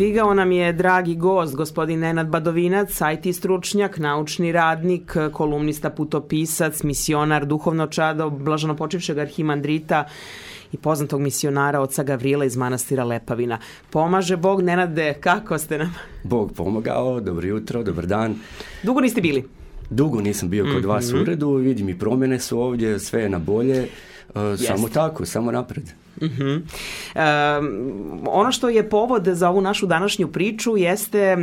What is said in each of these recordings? Stigao nam je dragi gost, gospodin Nenad Badovinac, IT stručnjak, naučni radnik, kolumnista, putopisac, misionar, duhovno čado, blažano počivšeg arhimandrita i poznatog misionara oca Gavrila iz manastira Lepavina. Pomaže Bog, Nenade, kako ste nam? Bog pomogao, dobro jutro, dobar dan. Dugo niste bili? Dugo nisam bio kod vas u mhm. uredu, vidim i promjene su ovdje, sve je na bolje. E, samo tako, samo napred. Uh ono što je povod za ovu našu današnju priču jeste e,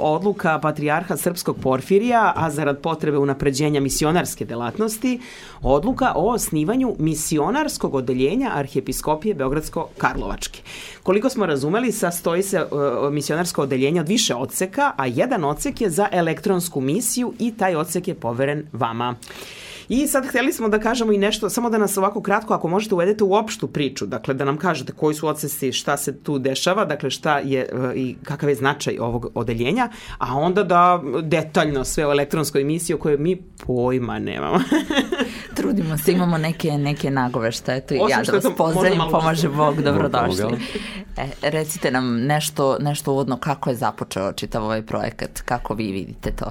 odluka Patriarha srpskog Porfirija, a zarad potrebe unapređenja misionarske delatnosti, odluka o osnivanju misionarskog odeljenja arhijepiskopije Beogradsko-Karlovačke. Koliko smo razumeli, sastoji se e, misionarsko odeljenje od više odseka, a jedan odsek je za elektronsku misiju i taj odsek je poveren vama. I sad htjeli smo da kažemo i nešto, samo da nas ovako kratko, ako možete, uvedete u opštu priču, dakle da nam kažete koji su odsesi, šta se tu dešava, dakle šta je e, i kakav je značaj ovog odeljenja, a onda da detaljno sve o elektronskoj emisiji o kojoj mi pojma nemamo. Trudimo se, imamo neke, neke nagove što je to i ja da vas pozdravim, pomaže Bog, dobrodošli. E, recite nam nešto, nešto uvodno kako je započeo čitav ovaj projekat, kako vi vidite to?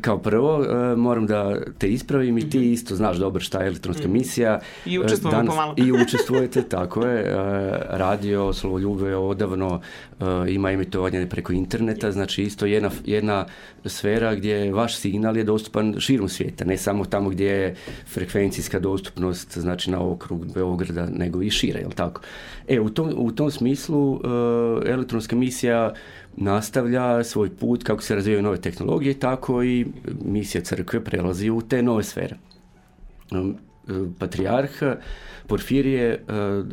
Kao prvo, e, moram da te ispravim i ti mhm. isto znaš dobro šta je elektronska mhm. misija. I e, učestvujemo I učestvujete, tako je. E, radio je odavno ima emitovanje preko interneta, znači isto jedna, jedna sfera gdje vaš signal je dostupan širom svijeta, ne samo tamo gdje je frekvencijska dostupnost, znači na okrug Beograda, nego i šire, jel tako? E, u tom, u tom smislu elektronska misija nastavlja svoj put kako se razvijaju nove tehnologije, tako i misija crkve prelazi u te nove sfere. Um, Patriarh Porfirije uh, uh,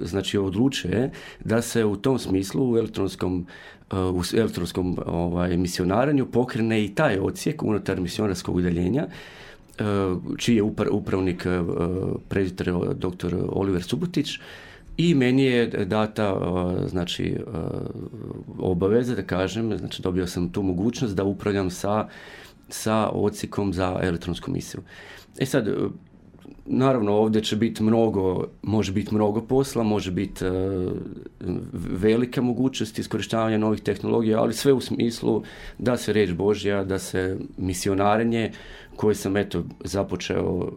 znači odlučuje da se u tom smislu u elektronskom uh, u elektronskom ovaj, misionaranju pokrene i taj odsjek unutar misionarskog udaljenja čiji je upravnik preziter dr. Oliver Subotić i meni je data e, znači, e, obaveza da kažem, znači dobio sam tu mogućnost da upravljam sa, sa ocikom za elektronsku misiju. E sad, e, naravno ovdje će biti mnogo, može biti mnogo posla, može biti velika mogućnost iskorištavanja novih tehnologija, ali sve u smislu da se reč Božja, da se misionarenje koje sam eto započeo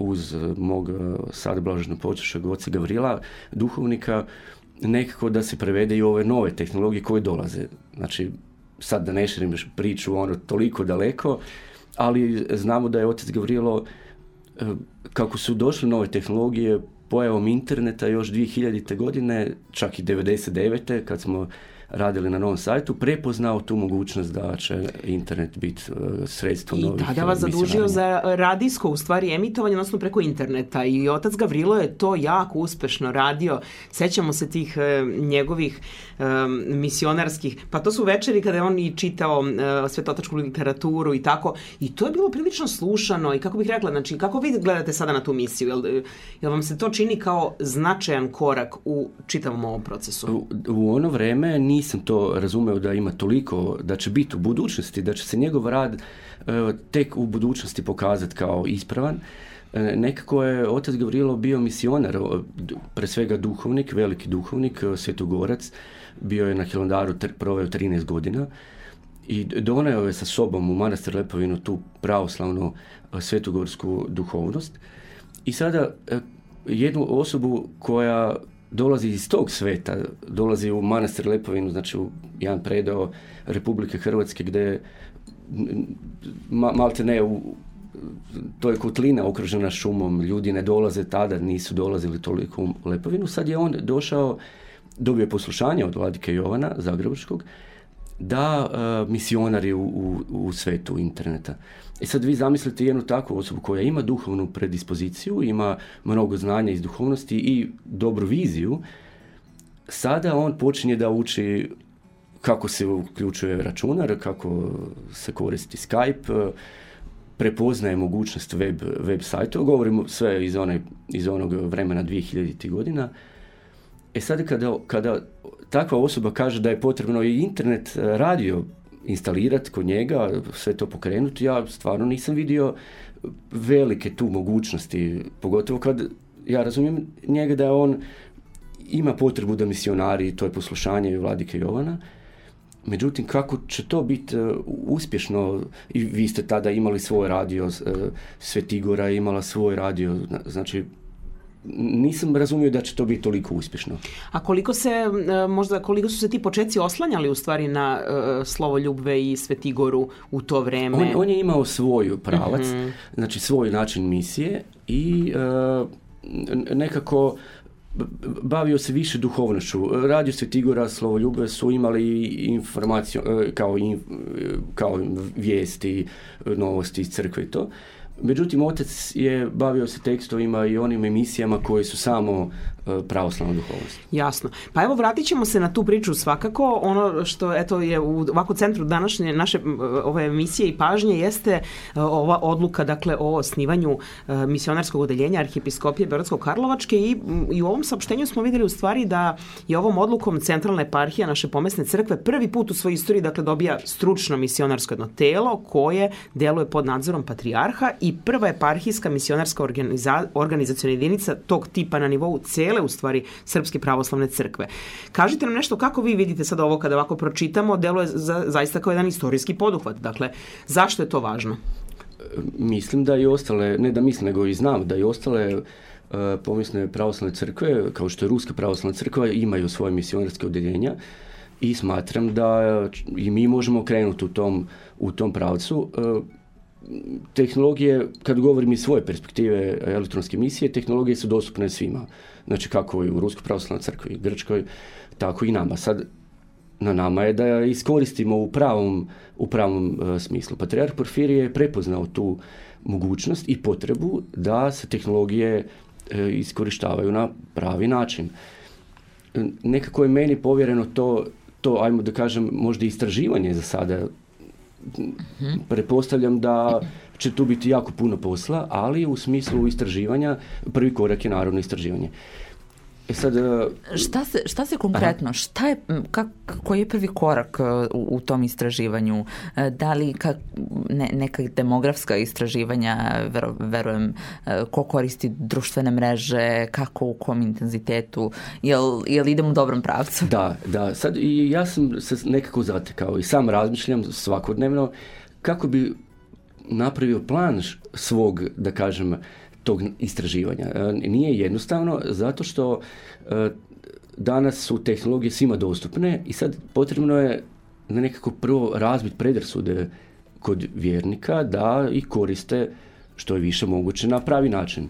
uz eh, mog eh, sad blažno počešeg oca Gavrila, duhovnika, nekako da se prevede i ove nove tehnologije koje dolaze. Znači, sad da ne širim priču ono toliko daleko, ali znamo da je otac Gavrilo eh, kako su došle nove tehnologije pojavom interneta još 2000. godine, čak i 99. kad smo radili na novom sajtu, prepoznao tu mogućnost da će internet biti e, sredstvo I novih... I tada vas e, zadužio za radijsko, u stvari, emitovanje, odnosno preko interneta. I otac Gavrilo je to jako uspešno radio. Sećamo se tih e, njegovih misionarskih... Pa to su večeri kada je on i čitao uh, svetotačku literaturu i tako. I to je bilo prilično slušano i kako bih rekla, znači, kako vi gledate sada na tu misiju? Jel, vam se to čini kao značajan korak u čitavom ovom procesu? U, u ono vreme nije nisam to razumeo da ima toliko, da će biti u budućnosti, da će se njegov rad e, tek u budućnosti pokazati kao ispravan. E, nekako je otac Gavrilo bio misionar, pre svega duhovnik, veliki duhovnik, e, svetogorac, bio je na Hilandaru, proveo 13 godina i doneo je sa sobom u manastir Lepovinu tu pravoslavnu svetogorsku duhovnost. I sada jednu osobu koja dolazi iz tog sveta, dolazi u manastir Lepovinu, znači u jedan predao Republike Hrvatske gdje malte ne u, to je kotlina okružena šumom, ljudi ne dolaze tada, nisu dolazili toliko u Lepovinu, sad je on došao, dobio je poslušanje od Vladike Jovana Zagrebačkog, da uh, misionari u, u, svetu interneta. I e sad vi zamislite jednu takvu osobu koja ima duhovnu predispoziciju, ima mnogo znanja iz duhovnosti i dobru viziju, sada on počinje da uči kako se uključuje računar, kako se koristi Skype, e, prepoznaje mogućnost web, web sajta, govorimo sve iz, iz onog vremena 2000. godina, E sad kada, kada takva osoba kaže da je potrebno i internet e, radio instalirati kod njega, sve to pokrenuti, ja stvarno nisam vidio velike tu mogućnosti, pogotovo kad ja razumijem njega da on ima potrebu da misionari, to je poslušanje Vladike Jovana, međutim kako će to biti e, uspješno, i vi ste tada imali svoj radio, e, Svetigora je imala svoj radio, znači nisam razumio da će to biti toliko uspješno. A koliko se, e, možda, koliko su se ti počeci oslanjali u stvari na e, slovo Ljubve i Svetigoru u to vrijeme? On, je imao svoju pravac, mm znači svoj način misije i e, nekako bavio se više duhovnošću. Radio Svetigora, Slovoljube su imali informaciju, kao, kao vijesti, novosti iz crkve i to Međutim, otac je bavio se tekstovima i onim emisijama koje su samo E, pravoslavnu duhovnost. Jasno. Pa evo vratit ćemo se na tu priču svakako. Ono što eto je u ovako centru današnje naše ove emisije i pažnje jeste e, ova odluka dakle o osnivanju e, misionarskog odeljenja arhipiskopije Beogradsko-Karlovačke i, i u ovom saopštenju smo vidjeli u stvari da je ovom odlukom centralna eparhija naše pomesne crkve prvi put u svojoj istoriji dakle dobija stručno misionarsko jedno telo koje deluje pod nadzorom patrijarha i prva eparhijska misionarska organiza, organizaciona jedinica tog tipa na nivou cel u stvari Srpske pravoslavne crkve. Kažite nam nešto kako vi vidite sad ovo kada ovako pročitamo, delo je za, zaista kao jedan istorijski poduhvat. Dakle, zašto je to važno? Mislim da i ostale, ne da mislim, nego i znam da i ostale e, pomisne pravoslavne crkve, kao što je Ruska pravoslavna crkva, imaju svoje misionarske odjeljenja i smatram da e, i mi možemo krenuti u tom, u tom pravcu. E, tehnologije, kad govorim iz svoje perspektive elektronske misije, tehnologije su dostupne svima. Znači kako i u Ruskoj pravoslavnoj crkvi, Grčkoj, tako i nama. Sad, na nama je da iskoristimo u pravom, u pravom e, smislu. Patriarh Porfirije je prepoznao tu mogućnost i potrebu da se tehnologije uh, iskorištavaju na pravi način. E, nekako je meni povjereno to, to ajmo da kažem, možda istraživanje za sada. Mhm. Prepostavljam da će tu biti jako puno posla, ali u smislu istraživanja, prvi korak je naravno istraživanje. E sad, e, šta, se, šta se konkretno, šta je, kak, koji je prvi korak e, u, tom istraživanju? E, da li kak, neka demografska istraživanja, ver, verujem, ko koristi društvene mreže, kako, u kom intenzitetu, jel, jel idem u dobrom pravcu? Da, da, sad i ja sam se nekako zatekao i sam razmišljam svakodnevno kako bi napravio plan svog, da kažem, tog istraživanja. E, nije jednostavno zato što e, danas su tehnologije svima dostupne i sad potrebno je nekako prvo razbiti predrasude kod vjernika da ih koriste što je više moguće na pravi način.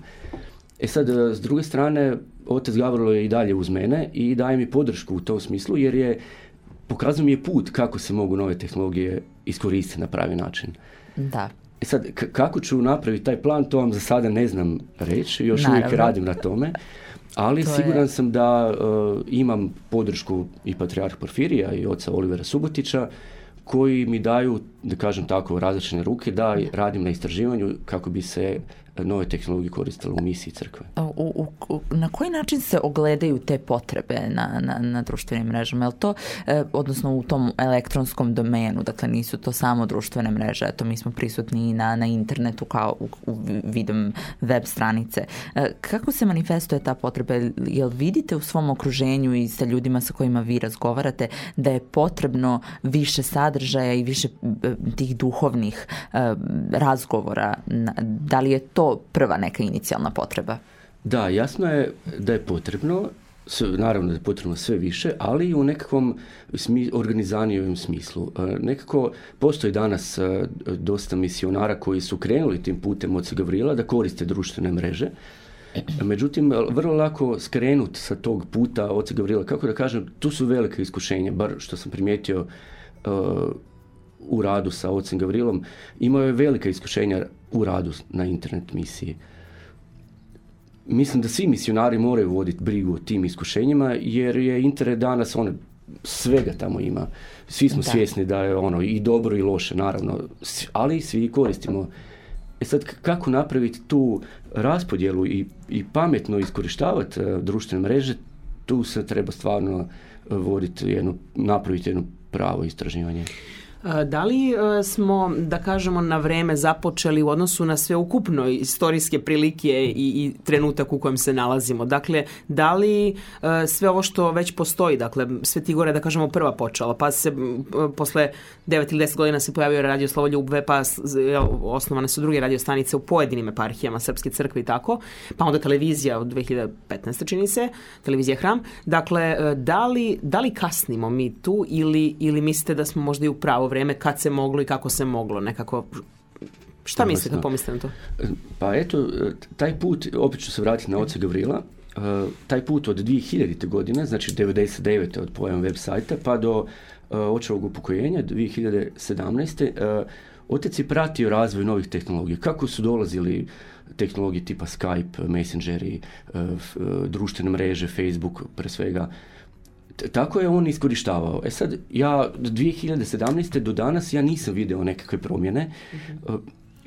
E sad, e, s druge strane, otac Gavrilo je i dalje uz mene i daje mi podršku u tom smislu jer je pokazao mi je put kako se mogu nove tehnologije iskoristiti na pravi način. Da. E sad, kako ću napraviti taj plan, to vam za sada ne znam reći, još uvijek radim na tome, ali siguran sam da e, imam podršku i Patriarh Porfirija i oca Olivera Subotića, koji mi daju, da kažem tako, različne ruke da mhm. radim na istraživanju kako bi se nove tehnologije koristila u misiji crkve. na koji način se ogledaju te potrebe na, na, na društvenim mrežama? Je to, e, odnosno u tom elektronskom domenu, dakle nisu to samo društvene mreže, eto mi smo prisutni i na, na internetu kao u, u vidom web stranice. E, kako se manifestuje ta potreba? Jel vidite u svom okruženju i sa ljudima sa kojima vi razgovarate da je potrebno više sadržaja i više e, tih duhovnih razgovora? Da li je to prva neka inicijalna potreba? Da, jasno je da je potrebno naravno da je potrebno sve više, ali i u nekakvom organizanijovim smislu. E, nekako postoji danas e, dosta misionara koji su krenuli tim putem od Gavrila da koriste društvene mreže. Međutim, e, vrlo lako skrenut sa tog puta oca Gavrila, kako da kažem, tu su velike iskušenja, bar što sam primijetio u radu sa Ocem Gavrilom imao je velika iskušenja u radu na internet misiji. Mislim da svi misionari moraju voditi brigu o tim iskušenjima jer je internet danas ono svega tamo ima. Svi smo svjesni da je ono i dobro i loše naravno, ali svi koristimo. E sad kako napraviti tu raspodjelu i, i pametno iskorištavati e, društvene mreže, tu se treba stvarno voditi jednu napraviti jedno pravo istraživanje. E, da li e, smo, da kažemo, na vreme započeli u odnosu na sveukupno istorijske prilike i, i trenutak u kojem se nalazimo? Dakle, da li e, sve ovo što već postoji, dakle, sve ti gore, da kažemo, prva počela, pa se posle 9 ili 10 godina se pojavio radio Slovo Ljubve, pa osnovane su druge radio stanice u pojedinim eparhijama Srpske crkve i tako, pa onda televizija od 2015. čini se, televizija Hram. Dakle, da li, da li kasnimo mi tu ili, ili mislite da smo možda i u pravu vrijeme kad se moglo i kako se moglo nekako Šta mislite, pomislite na to? Pa eto, taj put, opet ću se vratiti na oca Gavrila, e, taj put od 2000. godine, znači 99. od pojam web sajta, pa do e, očevog upokojenja 2017. Uh, e, otec je pratio razvoj novih tehnologija. Kako su dolazili tehnologije tipa Skype, Messengeri, društvene mreže, Facebook, pre svega, tako je on iskorištavao. E sad, ja 2017. do danas ja nisam vidio nekakve promjene. Mhm. Uh,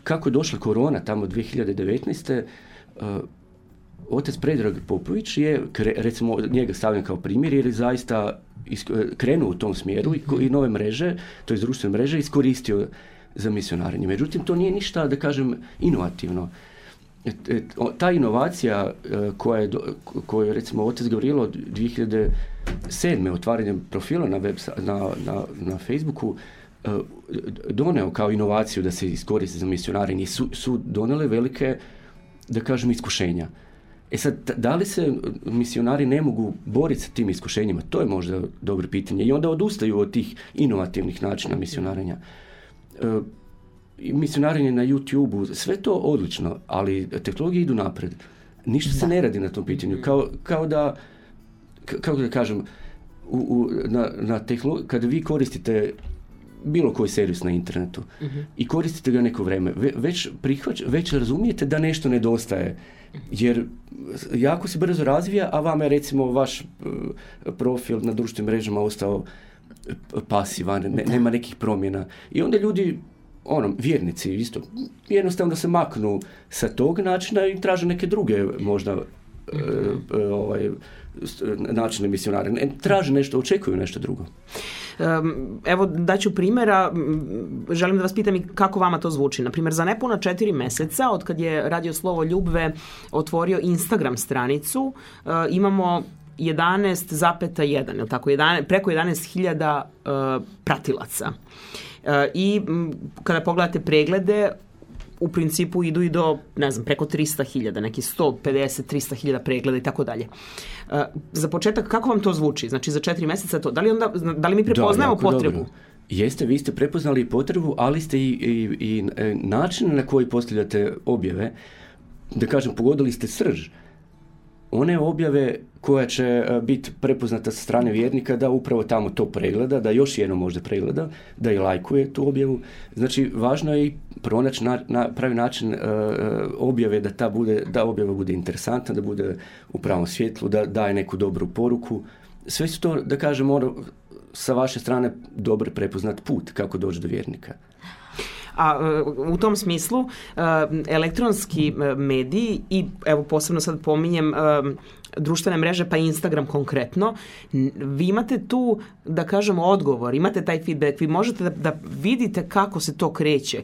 kako je došla korona tamo 2019. Uh, otac Predrag Popović je, recimo njega stavljam kao primjer, jer je zaista uh, krenuo u tom smjeru i, mhm. nove mreže, to je društvene mreže, iskoristio za misionarenje. Međutim, to nije ništa, da kažem, inovativno. Ta inovacija uh, koja je, koju je recimo otac Gavrilo 2000 sedme otvaranjem profila na, na, na, na Facebooku e, doneo kao inovaciju da se iskoristi za i su, su donele velike, da kažem, iskušenja. E sad, da li se misionari ne mogu boriti sa tim iskušenjima? To je možda dobro pitanje. I onda odustaju od tih inovativnih načina misionaranja. E, na youtube sve to odlično, ali tehnologije idu napred. Ništa se ne radi na tom pitanju. Mm-hmm. Kao, kao da kako da kažem, u, na, na kada vi koristite bilo koji servis na internetu mhm. i koristite ga neko vrijeme, Ve, već, prihvać, već razumijete da nešto nedostaje. Jer jako se brzo razvija, a vama je recimo vaš e, profil na društvenim mrežama ostao pasivan, ne, nema nekih promjena. I onda ljudi, ono, vjernici isto, jednostavno se maknu sa tog načina i traže neke druge možda e, mhm. e, ovaj, načine misionare. Ne, traže nešto, očekuju nešto drugo. Evo, daću primjera, želim da vas pitam i kako vama to zvuči. Naprimjer, za nepuna četiri meseca, od kad je Radio Slovo Ljubve otvorio Instagram stranicu, eh, imamo 11,1, je tako, 11, preko 11.000 eh, pratilaca. Eh, I kada pogledate preglede, u principu idu i do, ne znam, preko 300.000, neki 150, 300.000 pregleda i tako dalje. Uh, za početak, kako vam to zvuči? Znači, za četiri mjeseca to, da li, onda, da li mi prepoznajemo potrebu? Jeste, vi ste prepoznali potrebu, ali ste i, i, i e, način na koji postavljate objave, da kažem, pogodili ste srž one objave koja će e, biti prepoznata sa strane vjernika da upravo tamo to pregleda, da još jednom možda pregleda, da i lajkuje tu objavu. Znači, važno je i pronaći na, pravi način e, e, objave da, ta bude, da objava bude interesantna, da bude u pravom svjetlu, da daje neku dobru poruku. Sve su to, da kažem, ono, sa vaše strane dobro prepoznat put kako doći do vjernika. A e, u tom smislu e, elektronski e, mediji i evo posebno sad pominjem društvene mreže pa Instagram konkretno, vi imate tu da kažemo odgovor, imate taj feedback, vi možete da, vidite kako se to kreće,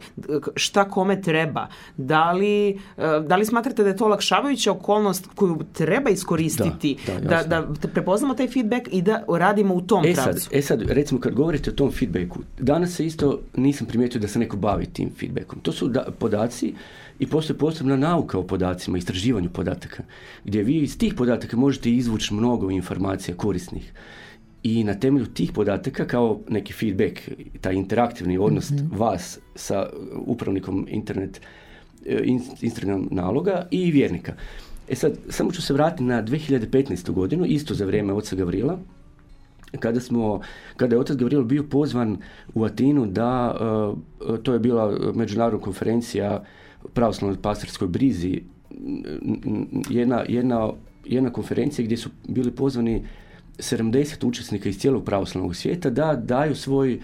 šta kome treba, da li, e, da li smatrate da je to olakšavajuća okolnost koju treba iskoristiti, da, da, prepoznamo taj feedback i da radimo u tom e pravcu. Sad, e sad, recimo kad govorite o tom feedbacku, danas se isto nisam primijetio da se neko bavi tim feedbackom. To su podaci i postoji posebna nauka o podacima, istraživanju podataka, gdje vi iz tih podataka možete izvući mnogo informacija korisnih. I na temelju tih podataka kao neki feedback, taj interaktivni odnos mhm. vas sa upravnikom internet, eh, naloga i vjernika. E sad, samo ću se vratiti na 2015. godinu, isto za vrijeme oca Gavrila, kada, smo, kada je otac Gavrilo bio pozvan u Atinu da, eh, to je bila međunarodna konferencija pravoslavnoj pastorskoj brizi jedna, jedna, jedna konferencija gdje su bili pozvani 70 učesnika iz cijelog pravoslavnog svijeta da daju svoj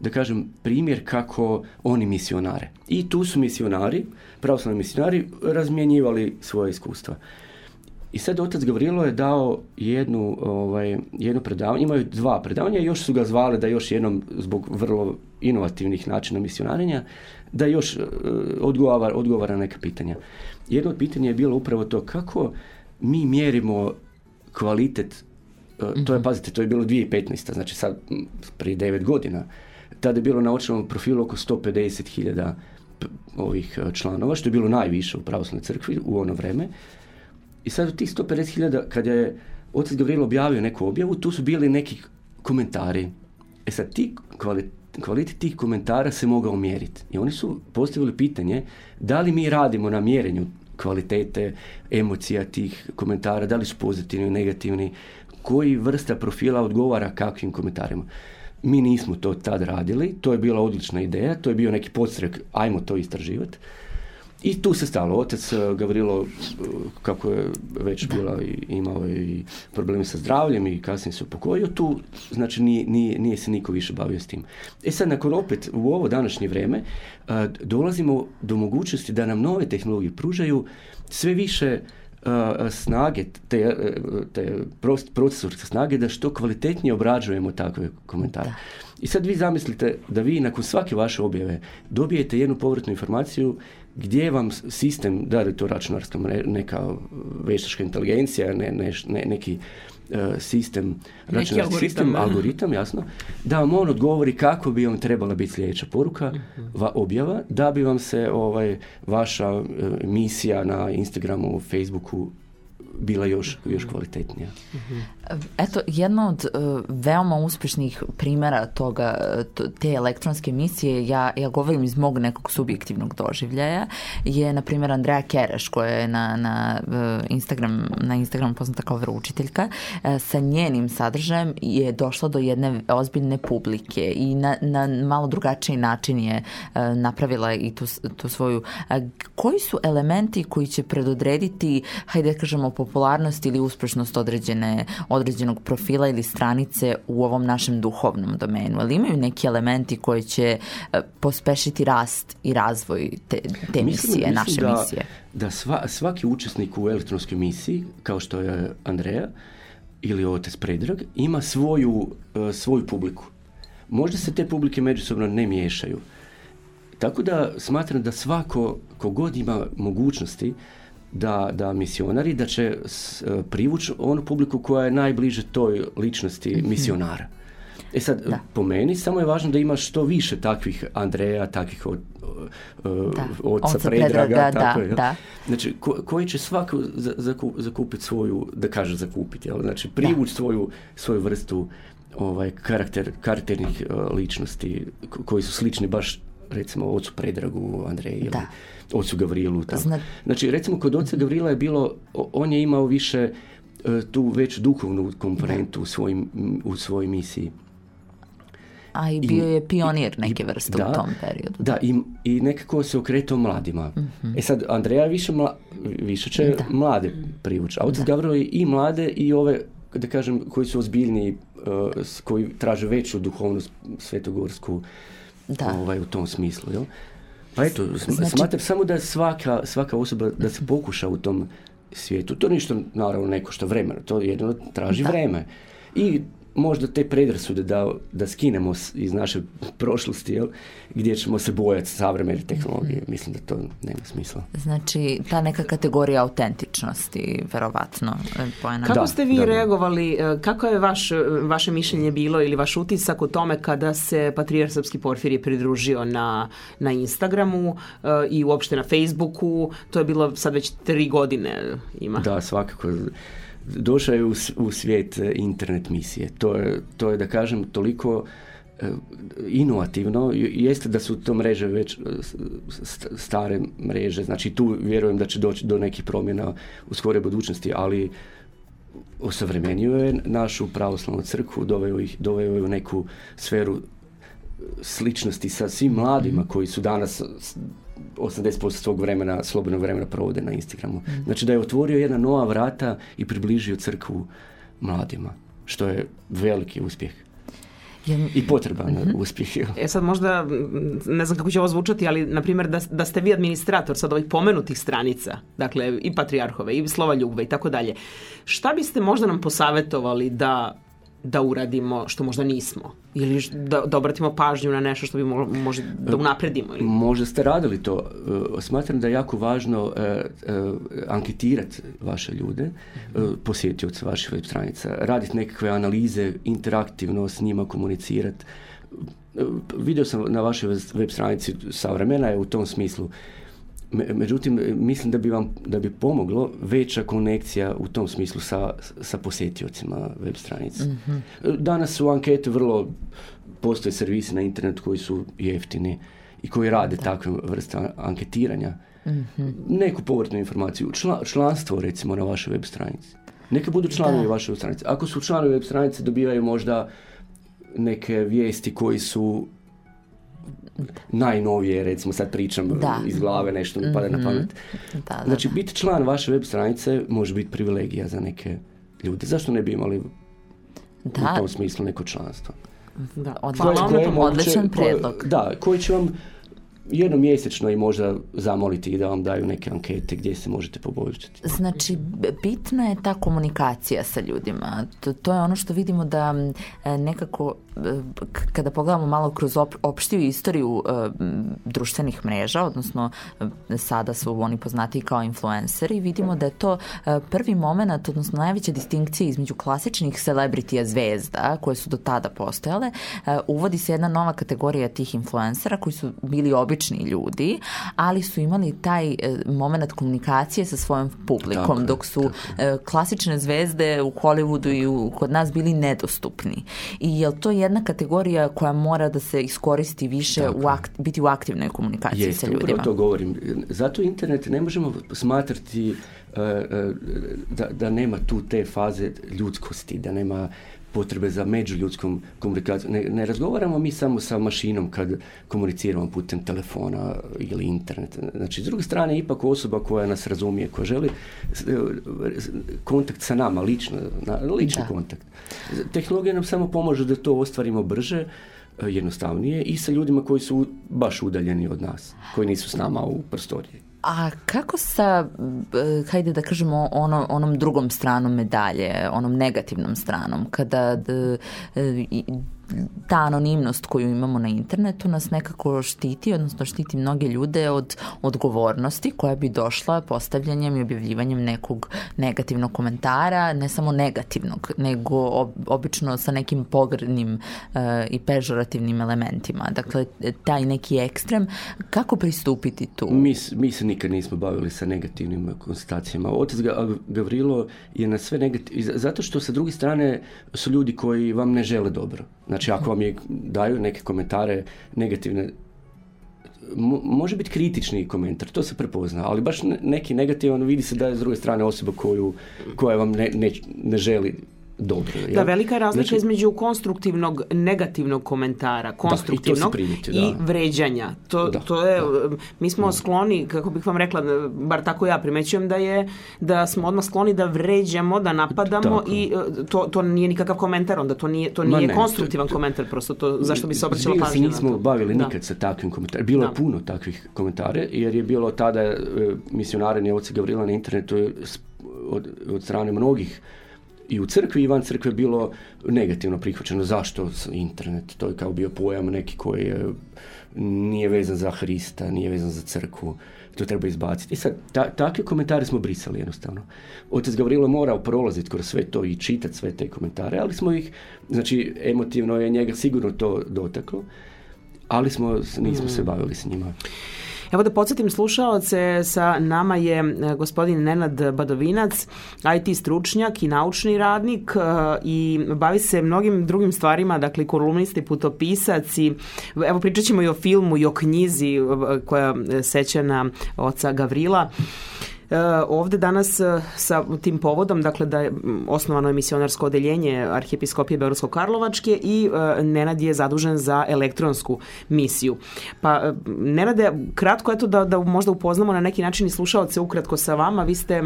da kažem, primjer kako oni misionare. I tu su misionari, pravoslavni misionari, razmjenjivali svoje iskustva. I sad otac Gavrilo je dao jednu, ovaj, jedno predavanje, imaju dva predavanja, još su ga zvali da još jednom zbog vrlo inovativnih načina misionarenja, da još e, odgovara, odgovara neka pitanja. Jedno od pitanja je bilo upravo to kako mi mjerimo kvalitet, e, to je, mhm. pazite, to je bilo 2015. Znači sad prije devet godina. Tada je bilo na očnom profilu oko 150.000 ovih e, članova, što je bilo najviše u pravoslavnoj crkvi u ono vreme. I sad u tih 150.000, kad je otac Gavrilo objavio neku objavu, tu su bili neki komentari E sad ti kvalitet tih komentara se mogao mjeriti. I oni su postavili pitanje da li mi radimo na mjerenju kvalitete, emocija tih komentara, da li su pozitivni, negativni, koji vrsta profila odgovara kakvim komentarima. Mi nismo to tad radili, to je bila odlična ideja, to je bio neki podstrek, ajmo to istraživati. I tu se stalo. Otec e, Gavrilo, e, kako je već bila, imao i problemi sa zdravljem i kasnije se upokojio tu, znači nije, nije, nije, se niko više bavio s tim. E sad, nakon opet u ovo današnje vrijeme, e, dolazimo do mogućnosti da nam nove tehnologije pružaju sve više snage, te, te procesorske snage, da što kvalitetnije obrađujemo takve komentare. I sad vi zamislite da vi nakon svake vaše objave dobijete jednu povratnu informaciju gdje vam sistem, da li to računarska neka veštačka inteligencija, ne, neki e, sistem, računarski algoritam, sistem, algoritam, jasno, da vam on odgovori kako bi vam trebala biti sljedeća poruka, mhm. va objava, da bi vam se ovaj, vaša e, misija na Instagramu, Facebooku bila još, još kvalitetnija. Mhm. Eto, jedna od e, veoma uspješnih primjera toga, te elektronske emisije, ja, ja govorim iz mog nekog subjektivnog doživljaja, je, na primjer, Andreja Kereš, koja je na, na, e, Instagram, na Instagram poznata kao vručiteljka. E, sa njenim sadržajem je došla do jedne ozbiljne publike i na, na malo drugačiji način je napravila i tu, svoju. koji su elementi koji će predodrediti, hajde kažemo, popularnost ili uspješnost određene, određene određenog profila ili stranice u ovom našem duhovnom domenu? Ali imaju neki elementi koji će e, pospešiti rast i razvoj te, te misije, mislim naše da, misije? Da sva, svaki učesnik u elektronskoj misiji, kao što je Andreja ili otec Predrag, ima svoju, e, svoju publiku. Možda se te publike međusobno ne miješaju. Tako da smatram da svako, kogod ima mogućnosti, da, da misionari, da će e, privući onu publiku koja je najbliže toj ličnosti mhm. misionara. E sad, po meni samo je važno da ima što više takvih Andreja, takvih od, e, oca Predraga, da. Znači, koji će svako zakupiti svoju, da kaže zakupiti, znači privući svoju, svoju vrstu ovaj, karakter, karakternih e, ličnosti koji su slični baš recimo ocu Predragu Andreju ili ocu Gavrilu. Znači recimo kod oca Gavrila je bilo, on je imao više e, tu već duhovnu komponentu u, svojim, u svojoj misiji. A i bio je pionir neke vrste da, u tom periodu. Da, i, i nekako se okretao mladima. Mhm. E sad, Andreja više, mla, više će mlade privući. A otac Gavrilo je i mlade i ove, da kažem, koji su ozbiljni, uh, e, koji traže veću duhovnu svetogorsku da. Ovaj, u tom smislu. Jel? Pa eto, znači... smatram samo da svaka, svaka osoba da se pokuša u tom svijetu. To ništa, naravno, neko što vremena. To jedno traži da. vreme. I možda te predrasude da, da skinemo iz naše prošlosti, jel? gdje ćemo se bojati savremene tehnologije. Mhm. Mislim da to nema smisla. Znači, ta neka kategorija autentičnosti, verovatno. E, Pojena. Kako ste vi da, reagovali, e, kako je vaš, e, vaše mišljenje bilo ili vaš utisak u tome kada se Patrijar Srpski je pridružio na, na Instagramu i uopšte na Facebooku? To je bilo sad već tri godine ima. Da, svakako došao je u, svijet e, internet misije. To je, to je da kažem toliko e, inovativno, jeste da su to mreže već e, stare mreže, znači tu vjerujem da će doći do nekih promjena u skoroj budućnosti, ali osavremenio je našu pravoslavnu crkvu, doveo, ih, doveo je u neku sferu sličnosti sa svim mladima koji su danas 80% svog vremena, slobodnog vremena provode na Instagramu. Mhm. Znači da je otvorio jedna nova vrata i približio crkvu mladima, što je veliki uspjeh. I potreban mm uspjeh. E sad možda, ne znam kako će ovo zvučati, ali na primjer da, da ste vi administrator sad ovih pomenutih stranica, dakle i Patriarhove, i Slova Ljubve i tako dalje, šta biste možda nam posavetovali da da uradimo što možda nismo ili da, obratimo pažnju na nešto što bi možda da e, unapredimo ili... možda ste radili to e, smatram da je jako važno e, anketirati vaše ljude posjetiti posjetioce vaših web stranica raditi nekakve analize interaktivno s njima komunicirati vidio sam na vašoj web stranici savremena je u tom smislu Međutim, mislim da bi vam da bi pomoglo veća konekcija u tom smislu sa, sa posjetiocima web stranice. Mhm. Danas su ankete vrlo, postoje servisi na internet koji su jeftini i koji rade takve vrste anketiranja. Mm -hmm. Neku povrtnu informaciju, članstvo recimo na vašoj web stranici. Neka budu članovi vaše web stranice. Ako su članovi web stranice dobivaju možda neke vijesti koji su najnovije, recimo sad pričam da. Um, iz glave nešto mi pada na mhm. pamet. Da, znači, biti član vaše web stranice može biti privilegija za neke ljude. Zašto ne bi imali da. u tom smislu neko članstvo? Da, odličan predlog. Da, koji će vam jednom mjesečno i možda zamoliti i da vam daju neke ankete gdje se možete poboljšati. Znači, bitna je ta komunikacija sa ljudima. To, je ono što vidimo da nekako e, kada pogledamo malo kroz op, opštiju istoriju e, društvenih mreža, odnosno e, sada su oni poznati kao influenceri, vidimo da je to prvi moment, odnosno najveća distinkcija između klasičnih celebritija zvezda koje su do tada postojale. Uvodi se jedna nova kategorija tih influencera koji su bili obični ljudi, ali su imali taj e, moment komunikacije sa svojom publikom, dok su e, klasične zvezde u Hollywoodu i kod nas bili nedostupni. I je to jedna kategorija koja mora da se iskoristi više, u biti u aktivnoj komunikaciji sa ljudima? Upravo to govorim. Zato internet ne možemo smatrati e, da nema tu te faze ljudskosti, da nema potrebe za međuljudskom komunikacijom. Ne, ne razgovaramo mi samo sa mašinom kad komuniciramo putem telefona ili interneta. Znači, s druge strane, ipak osoba koja nas razumije, koja želi e, kontakt sa nama, lično, lični kontakt. Tehnologija nam samo pomaže da to ostvarimo brže, e, jednostavnije i sa ljudima koji su baš udaljeni od nas, koji nisu s nama u prostoriji. A kako sa, hajde da kažemo, ono, onom drugom stranom medalje, onom negativnom stranom, kada e, ta anonimnost koju imamo na internetu nas nekako štiti, odnosno štiti mnoge ljude od odgovornosti koja bi došla postavljanjem i objavljivanjem nekog negativnog komentara, ne samo negativnog, nego obično sa nekim pogrednim eh, i pežorativnim elementima. Dakle, taj neki ekstrem, kako pristupiti tu? Mi, mi se nikad nismo bavili sa negativnim konstatacijama. Otac Gavrilo je na sve negativ zato što sa druge strane su ljudi koji vam ne žele dobro. Znači, Znači, ako vam je, daju neke komentare negativne, može biti kritični komentar, to se prepozna, ali baš neki negativan vidi se da je s druge strane osoba koju, koja vam ne, ne želi da, velika je razlika znači- između konstruktivnog negativnog komentara, konstruktivnog i, vređanja. To, to je, mi smo skloni, kako bih vam rekla, bar tako ja primećujem da je, da smo odmah skloni da vređamo, da napadamo i e, to, to nije nikakav komentar onda, to nije, to nije konstruktivan komentar, prosto to, zašto bi se obraćalo nismo bavili nikad sa takvim komentarima. Bilo je puno takvih komentara jer je bilo tada e, misionare ovoci Gavrila na internetu e, od, od strane mnogih i u crkvi i van crkve bilo negativno prihvaćeno. Zašto internet? To je kao bio pojam neki koji e, nije vezan za Hrista, nije vezan za crkvu. To treba izbaciti. I e sad, ta, takve komentare smo brisali jednostavno. Otec Gavrilo je morao prolaziti kroz sve to i čitati sve te komentare, ali smo ih, znači, emotivno je njega sigurno to dotaklo, ali smo, nismo se mm. bavili s njima. Evo da podsjetim slušaoce, sa nama je e, gospodin Nenad Badovinac, IT stručnjak i naučni radnik e, i bavi se mnogim drugim stvarima, dakle kolumnisti, putopisac i evo pričat ćemo i o filmu i o knjizi e, koja seća na oca Gavrila. Eh, ovdje danas eh, sa tim povodom, dakle da je osnovano emisionarsko misionarsko odeljenje Arhijepiskopije karlovačke i eh, Nenad je zadužen za elektronsku misiju. Pa Nenade, kratko eto da, da možda upoznamo na neki način i slušalce ukratko sa vama, vi ste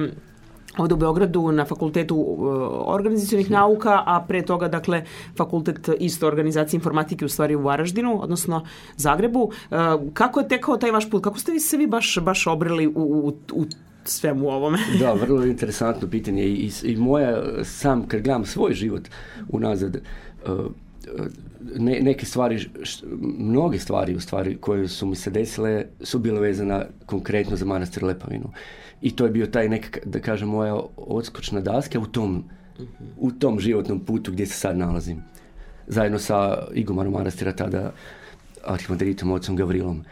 ovdje u Beogradu na fakultetu organizacijonih nauka, a pre toga dakle fakultet isto organizacije informatike u stvari u Varaždinu, odnosno Zagrebu. Kako je tekao taj vaš put? Kako ste vi se vi baš, baš obrili u, u, u svemu ovome. da, vrlo interesantno pitanje i, i moja, sam kad gledam svoj život unazad, uh, uh, ne, neke stvari, mnoge stvari u stvari koje su mi se desile su bile vezane konkretno za manastir Lepavinu. I to je bio taj neka, da kažem, moja odskočna daska u tom, u tom životnom putu gdje se sad nalazim. Zajedno sa Igomarom manastira tada, arhimandritom, ocom Gavrilom.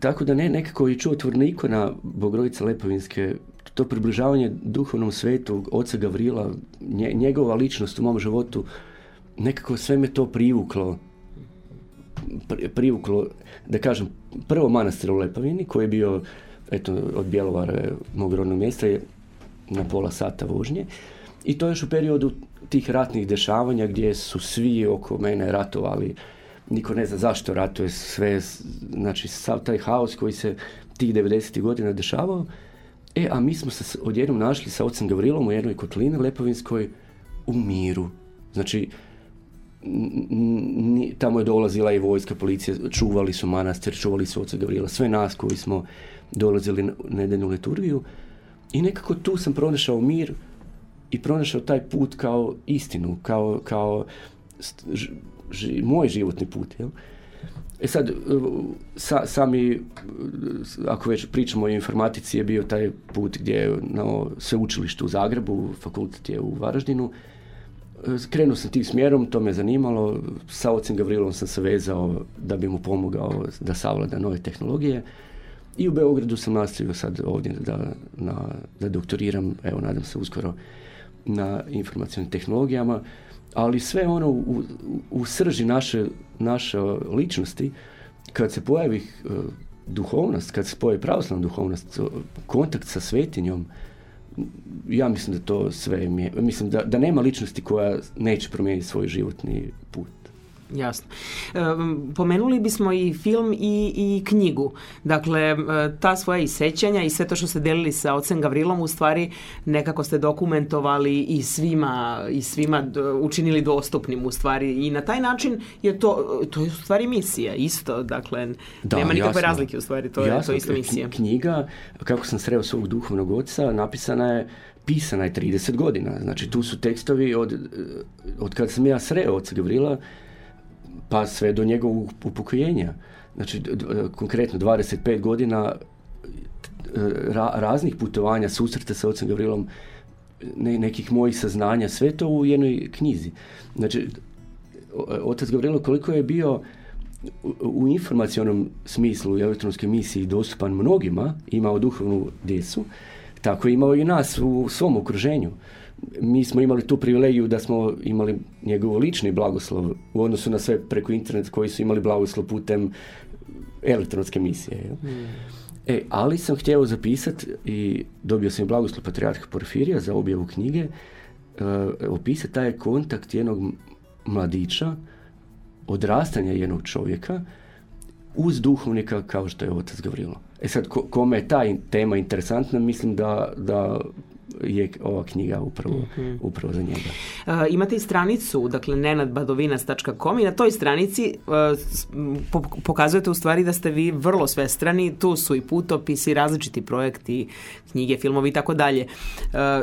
Tako da ne, nekako je tvorna ikona Bogrojica Lepovinske, to približavanje duhovnom svetu, oca Gavrila, nje, njegova ličnost u mom životu, nekako sve me to privuklo. privuklo, da kažem, prvo manastir u Lepavini, koji je bio eto, od Bjelovara, mog rodnog mjesta, je na pola sata vožnje. I to još u periodu tih ratnih dešavanja gdje su svi oko mene ratovali niko ne zna zašto ratuje sve, znači sav taj haos koji se tih 90. godina dešavao. E, a mi smo se odjednom našli sa ocem Gavrilom u jednoj kotlini Lepovinskoj u miru. Znači, tamo je dolazila i vojska, policija, čuvali su manastir, čuvali su oca Gavrila, sve nas koji smo dolazili na nedeljnu liturgiju. I nekako tu sam pronašao mir i pronašao taj put kao istinu, kao, kao moj životni put. Jel? E sad, e, sa, sami, e, ako već pričamo o informatici, je bio taj put gdje je na sveučilištu u Zagrebu, fakultet je u Varaždinu. E, krenuo sam tim smjerom, to me zanimalo. Sa ocem Gavrilom sam se vezao da bi mu pomogao da savlada nove tehnologije. I u Beogradu sam nastavio sad ovdje da, na, da doktoriram, evo nadam se uskoro, na informacijnim tehnologijama ali sve ono u, srži naše, naše ličnosti, kad se pojavi uh, duhovnost, kad se pojavi pravoslavna duhovnost, eh, kontakt sa svetinjom, ja mislim da to sve, mislim da, da nema ličnosti koja neće promijeniti svoj životni put. Jasno. E, pomenuli bismo i film i, i knjigu. Dakle, e, ta svoja i sećanja i sve to što ste delili sa ocem Gavrilom u stvari nekako ste dokumentovali i svima, i svima učinili dostupnim u stvari i na taj način je to, to je u stvari misija isto, dakle da, nema nikakve razlike u stvari, to je to isto misija. Knjiga, kako sam sreo svog duhovnog oca, napisana je pisana je 30 godina, znači tu su tekstovi od, od kad sam ja sreo oca Gavrila, pa sve do njegovog upokojenja. Znači, konkretno 25 godina e, raznih putovanja, susreta sa ocem Gavrilom, ne, nekih mojih saznanja, sve to u jednoj knjizi. Znači, otac Gavrilo koliko je bio u, informacionom smislu u elektronskoj misiji dostupan mnogima, imao duhovnu djecu, tako je imao i nas u svom okruženju mi smo imali tu privilegiju da smo imali njegov lični blagoslov u odnosu na sve preko interneta koji su imali blagoslov putem elektronske misije. Hmm. E, ali sam htio zapisati i dobio sam i blagoslov Patriarha Porfirija za objavu knjige, e, opisati taj kontakt jednog mladića, odrastanja jednog čovjeka, uz duhovnika kao što je otac Gavrilo. E sad, kome je ta tema interesantna, mislim da, da je ova knjiga upravo, mhm. upravo za njega. imate i stranicu, dakle nenadbadovinas.com i na toj stranici e, pokazujete u stvari da ste vi vrlo svestrani, tu su i putopisi, različiti projekti, knjige, filmovi i tako dalje. E,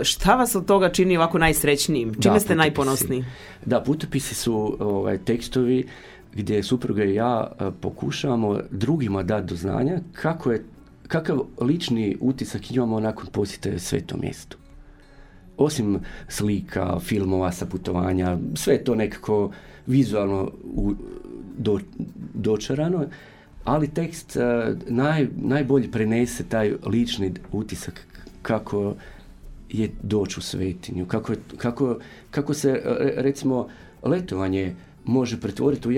šta vas od toga čini ovako najsrećnijim? Čime ste najponosniji? Da, putopisi su ovaj, tekstovi gdje supruga i ja e, pokušavamo drugima dati do znanja kako je, kakav lični utisak imamo nakon posjete svetom mjestu osim slika, filmova sa putovanja, sve je to nekako vizualno u, dočarano, ali tekst e, naj, najbolje prenese taj lični utisak kako je doći u svetinju, kako, kako, kako se e, recimo letovanje može pretvoriti u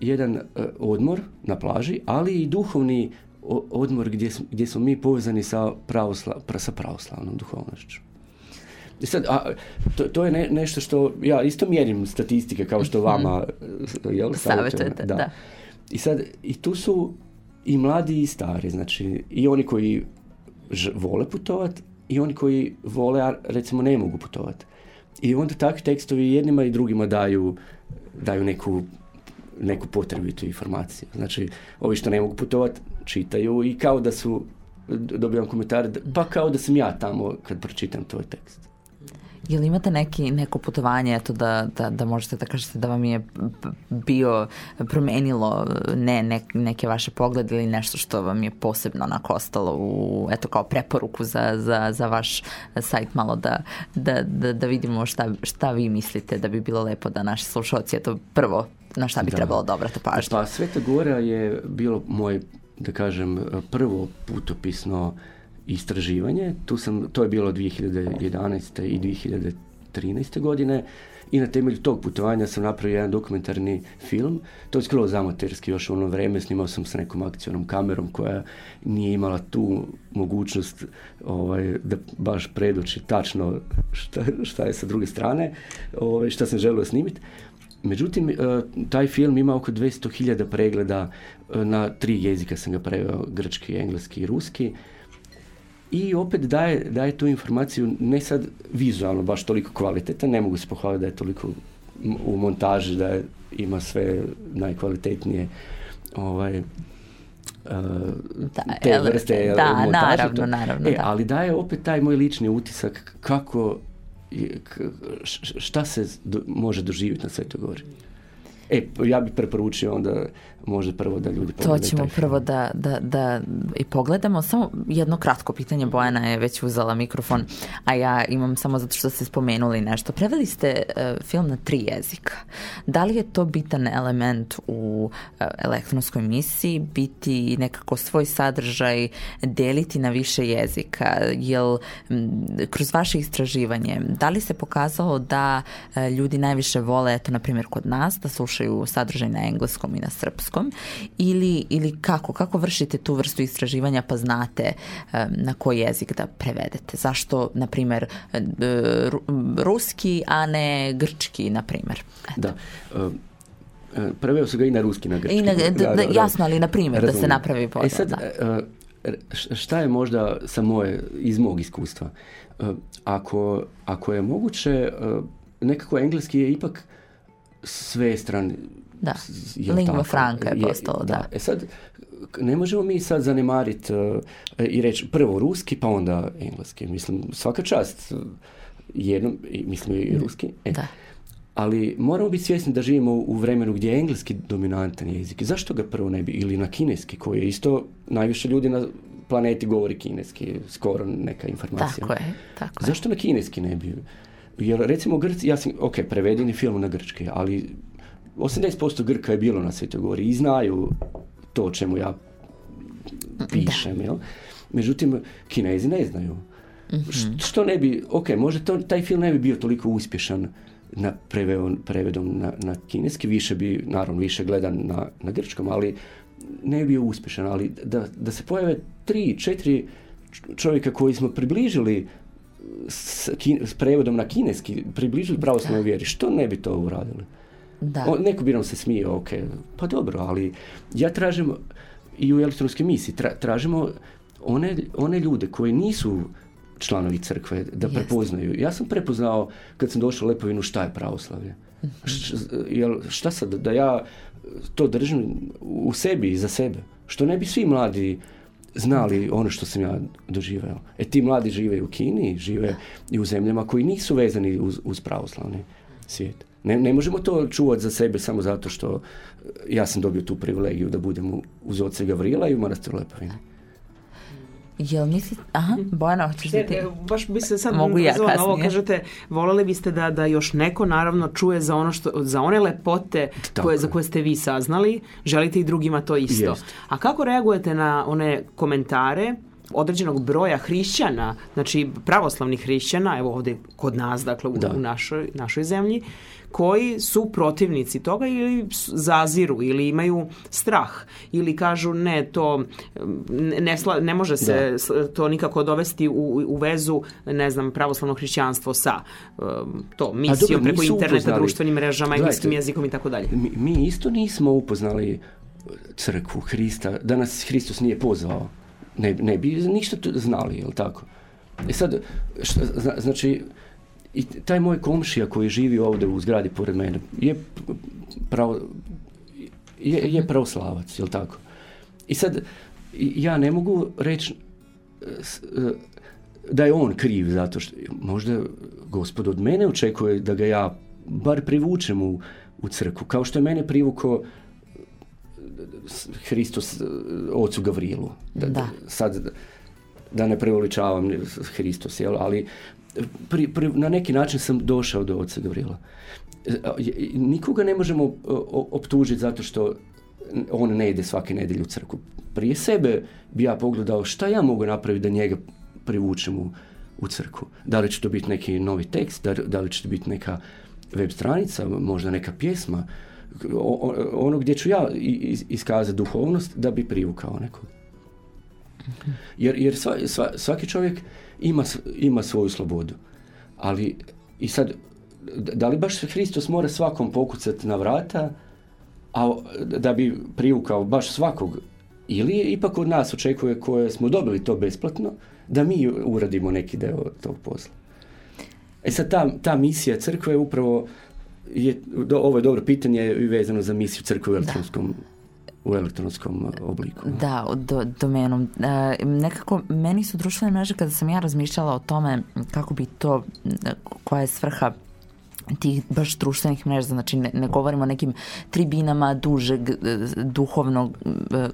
jedan, e, odmor na plaži, ali i duhovni odmor gdje, gdje smo mi povezani sa, pravosla, sa pravoslavnom duhovnošću. Sad, to, to je nešto što ja isto mjerim statistike kao što mhm. vama jel, savjetujete. Da. da. I sad, i tu su i mladi i stari, znači i oni koji vole putovat i oni koji vole, a recimo ne mogu putovat. I onda takvi tekstovi jednima i drugima daju, daju neku neku potrebitu informaciju. Znači, ovi što ne mogu putovat, čitaju i kao da su, dobivam komentar, pa kao da sam ja tamo kad pročitam tvoj tekst. Jel imate neki, neko putovanje eto, da, da, da možete da kažete da vam je bio promenilo ne, neke vaše poglede ili nešto što vam je posebno onako ostalo u, eto kao preporuku za, za, za vaš sajt malo da, da, da, vidimo šta, šta vi mislite da bi bilo lepo da naši slušalci eto prvo na šta bi trebalo da obrate pažnju. Pa Sveta Gora je bilo moj da kažem prvo putopisno istraživanje. Tu sam, to je bilo 2011. i 2013. godine i na temelju tog putovanja sam napravio jedan dokumentarni film. To je skroz amaterski još u ono vreme, snimao sam s nekom akcionom kamerom koja nije imala tu mogućnost ovaj, da baš predoči tačno šta, šta je sa druge strane, ovaj, šta sam želio snimiti. Međutim, eh, taj film ima oko 200.000 pregleda, eh, na tri jezika sam ga preveo, grčki, engleski i ruski i opet daje, daje tu informaciju, ne sad vizualno baš toliko kvaliteta, ne mogu se pohvaliti da je toliko u montaži, da ima sve najkvalitetnije ovaj, e, da, te vrste da, Naravno, naravno, e, da. Ali daje opet taj moj lični utisak kako šta se može doživjeti na to Gori. E, ja bih preporučio onda možda prvo da ljudi To ćemo prvo da, da, da, i pogledamo. Samo jedno kratko pitanje, Bojana je već uzela mikrofon, a ja imam samo zato što ste spomenuli nešto. Preveli ste e, film na tri jezika. Da li je to bitan element u uh, elektronskoj misiji, biti nekako svoj sadržaj deliti na više jezika? Jel kroz vaše istraživanje, da li se pokazalo da e, ljudi najviše vole, eto na primjer kod nas, da slušaju slušaju sadržaj na engleskom i na srpskom ili, ili kako? Kako vršite tu vrstu istraživanja pa znate na koji jezik da prevedete? Zašto, na primjer, ruski, a ne grčki, na primjer? Da. E, preveo su ga i na ruski, na grčki. na, jasno, ali na primjer da se napravi podjel. E sad, e, šta je možda sa moje, iz mog iskustva? E, ako, ako je moguće, nekako engleski je ipak sve Da, lingua franca je postao, da. E sad, ne možemo mi sad zanemariti e, i reći prvo ruski pa onda engleski. Mislim, svaka čast e, jednom, mislim i ruski. E. Da. Ali moramo biti svjesni da živimo u vremenu gdje je engleski dominantan jezik. Zašto ga prvo ne bi? Ili na kineski, koji je isto najviše ljudi na planeti govori kineski, skoro neka informacija. Tako je, tako Zašto na kineski ne bi? Jer recimo Grci, ja sam, ok, preveden film na grčki, ali 80% Grka je bilo na Svetoj Gori i znaju to o čemu ja pišem, da. jel? Međutim, Kinezi ne znaju. mm Što ne bi, ok, možda taj film ne bi bio toliko uspješan na prevedom na, na kineski, više bi, naravno, više gledan na, na grčkom, ali ne bi bio uspješan, ali da, da se pojave tri, četiri čovjeka koji smo približili s, kin, prevodom na kineski približili pravoslavnoj vjeri. Što ne bi to uradili? Da. neko bi nam se smije, ok, pa dobro, ali ja tražim i u elektronskoj misiji, tra, tražimo one, one ljude koji nisu članovi crkve da prepoznaju. Ja sam prepoznao kad sam došao u Lepovinu šta je pravoslavlje. Mhm. jel, šta sad, da ja to držim u sebi i za sebe. Što ne bi svi mladi znali ono što sam ja doživeo. E ti mladi žive u Kini, žive i u zemljama koji nisu vezani uz, uz pravoslavni svijet. Ne, ne možemo to čuvati za sebe samo zato što e, ja sam dobio tu privilegiju da budem uz oce Gavrila i u manastiru Jel misli... Aha, mhm. Bojana, hoćeš da ti... Baš mislim sad Mogu ja kasnije. Ovo, kažete, voleli biste da, da još neko naravno čuje za, ono što, za one lepote koje, za koje ste vi saznali, želite i drugima to isto. A kako reagujete na one komentare određenog broja hrišćana, znači pravoslavnih hrišćana, evo ovdje kod nas, dakle u, da. u našoj, našoj zemlji, koji su protivnici toga ili zaziru ili imaju strah ili kažu ne to mm, ne, ne može se to nikako dovesti u, u vezu ne znam pravoslavno hrišćanstvo sa um, to misijom preko interneta, upoznali. društvenim mrežama, engleskim jezikom i tako dalje. Mi, isto nismo upoznali uh, crkvu Hrista, danas Hristos nije pozvao, ne, ne bi ništa znali, jel tako? E sad, šta, znači, i taj moj komšija koji živi ovdje u zgradi pored mene je, pravo, je, je pravoslavac, jel tako? I sad, ja ne mogu reći e, e, da je on kriv zato što možda gospod od mene očekuje da ga ja bar privučem u, u crku, kao što je mene privuko e, Hristos ocu Gavrilu. Da, da. Sad, da ne preoličavam Hristos, jel? ali pri, na neki način sam došao do oca Gavrila. E, nikoga ne možemo e, optužiti zato što on ne ide svake nedelje u crku. Prije sebe bi ja pogledao šta ja mogu napraviti da njega privučem u, crku. Da li će to biti neki novi tekst, da, li će to biti neka web stranica, možda neka pjesma, ono gdje ću ja iskazati duhovnost da bi privukao nekog. Mhm. Jer, jer svaki čovjek ima, ima svoju slobodu. Ali, i sad, da li baš Hristos mora svakom pokucati na vrata, a da bi priukao baš svakog, ili je ipak od nas očekuje koje smo dobili to besplatno, da mi uradimo neki deo tog posla. E sad, ta, ta misija crkve upravo je, do, ovo je dobro pitanje vezano za misiju crkve u elektronskom u elektronskom e, obliku. Da, do, domenom. E, nekako, meni su društvene mreže, kada sam ja razmišljala o tome kako bi to, koja je svrha tih baš društvenih mreža, znači ne, ne govorimo o nekim tribinama dužeg, e, duhovnog, e,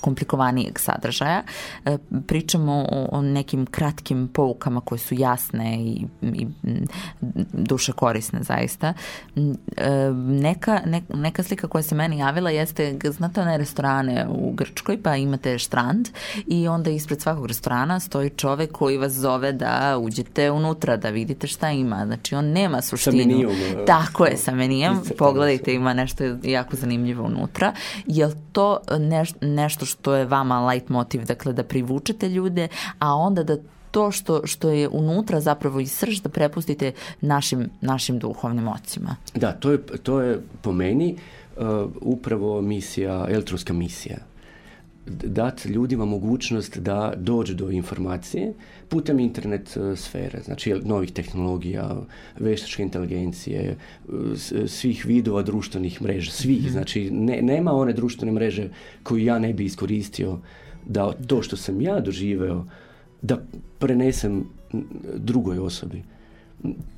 komplikovanijeg sadržaja. E, pričamo o, nekim kratkim poukama koje su jasne i, duše korisne zaista. Neka, neka slika koja se meni javila jeste, znate one restorane u Grčkoj pa imate štrand i onda ispred svakog restorana stoji čovek koji vas zove da uđete unutra, da vidite šta ima. Znači on nema suštinu tako e, je, sa menijem. Pogledajte, ima nešto jako zanimljivo unutra. Je li to nešto što je vama light motiv, dakle da privučete ljude, a onda da to što, što je unutra zapravo i srž da prepustite našim, našim duhovnim ocima. Da, to je, to je po meni e, upravo misija, elektronska misija dati ljudima mogućnost da dođu do informacije putem internet e, sfere, znači novih tehnologija, veštačke inteligencije, e, e, svih vidova društvenih mreža, svih, mhm. znači ne, nema one društvene mreže koju ja ne bi iskoristio da to što sam ja doživeo da prenesem drugoj osobi.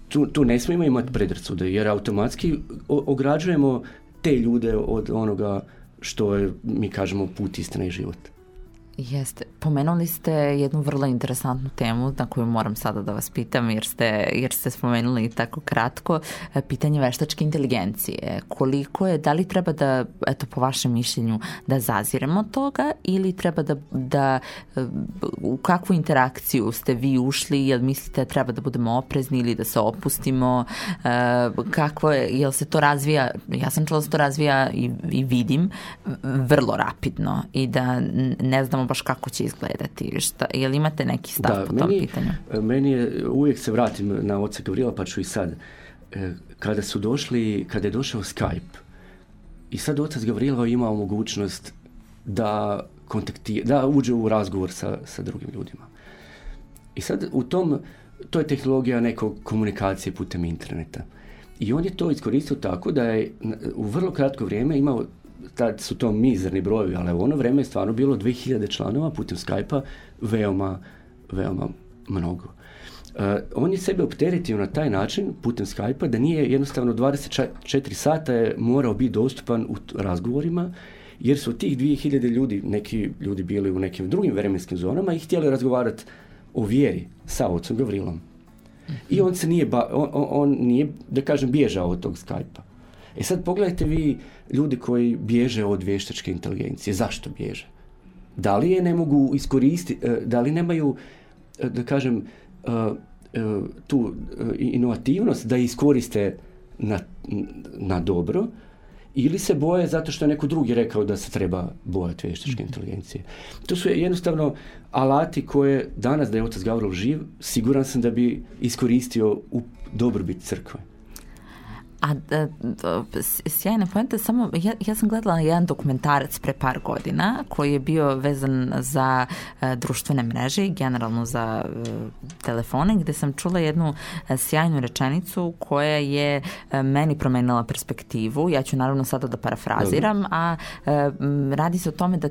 Tu, tu ne smijemo imati predrcude jer automatski ograđujemo te ljude od onoga što je, mi kažemo, put istine i život. Jeste. Pomenuli ste jednu vrlo interesantnu temu na koju moram sada da vas pitam jer ste, jer ste spomenuli tako kratko e, pitanje veštačke inteligencije. Koliko je, da li treba da, eto po vašem mišljenju, da zaziremo toga ili treba da, da e, u kakvu interakciju ste vi ušli, jel mislite treba da budemo oprezni ili da se opustimo, e, kako je, jel se to razvija, ja sam čula da se to razvija i, i vidim vrlo rapidno i da ne znamo baš kako će izgledati. Šta, li imate neki stav da, po meni, pitanju? E, meni je, uvijek se vratim na oca Gavrila, pa ću i sad. E, kada su došli, kada je došao Skype, i sad otac Gavrilo imao mogućnost da da uđe u razgovor sa, sa drugim ljudima. I sad u tom, to je tehnologija nekog komunikacije putem interneta. I on je to iskoristio tako da je u vrlo kratko vrijeme imao tad su to mizerni brojevi, ali u ono vrijeme je stvarno bilo 2000 članova putem Skype-a veoma, veoma mnogo. E, on je sebe opteretio na taj način putem Skype-a da nije jednostavno 24 sata je morao biti dostupan u razgovorima jer su tih 2000 ljudi, neki ljudi bili u nekim drugim vremenskim zonama i htjeli razgovarati o vjeri sa ocom Gavrilom. I mhm. on se nije, ba on, on, on, nije, da kažem, bježao od tog Skype-a. E sad pogledajte vi ljudi koji bježe od vještačke inteligencije. Zašto bježe? Da li je ne mogu iskoristiti, e, da li nemaju, e, da kažem, e, tu inovativnost da iskoriste na, na dobro ili se boje zato što je neko drugi rekao da se treba bojati vještačke mhm. inteligencije. To su jednostavno alati koje danas da je otac Gavrov živ, siguran sam da bi iskoristio u dobrobit crkve. A da, e, da, samo, ja, sam gledala jedan dokumentarac pre par godina koji je bio vezan za e, društvene mreže i generalno za e, telefone gde sam čula jednu sjajnu rečenicu koja je meni promijenila perspektivu. Ja ću naravno sada da parafraziram, a radi se o tome da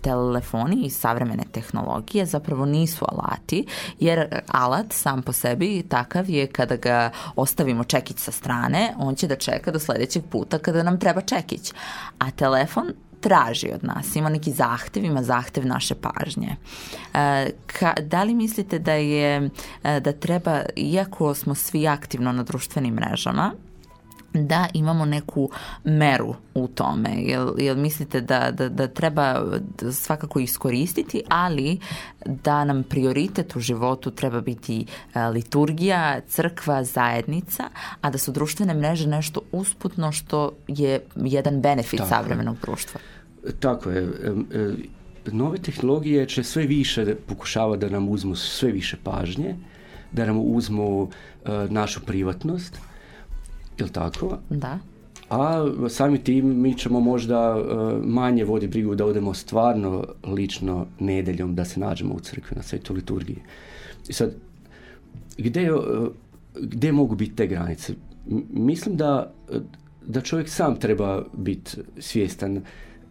telefoni i savremene tehnologije zapravo nisu alati, jer alat sam po sebi takav je kada ga ostavimo čekić sa strane, on će da čeka do sledećeg puta kada nam treba čekić. A telefon traži od nas, ima neki zahtjev, ima zahtev naše pažnje. E, da li mislite da je, e, da treba, iako smo svi aktivno na društvenim mrežama, da imamo neku meru u tome jel, jel mislite da, da, da treba svakako iskoristiti ali da nam prioritet u životu treba biti e, liturgija crkva zajednica a da su društvene mreže nešto usputno što je jedan benefit savremenog društva tako je nove tehnologije će sve više pokušavati da nam uzmu sve više pažnje da nam uzmu e, našu privatnost jel tako? Da. A sami tim mi ćemo možda e, manje voditi brigu da odemo stvarno lično nedeljom da se nađemo u crkvi na svetu liturgiji. I sad, gdje, e, mogu biti te granice? Mislim da, da čovjek sam treba biti svjestan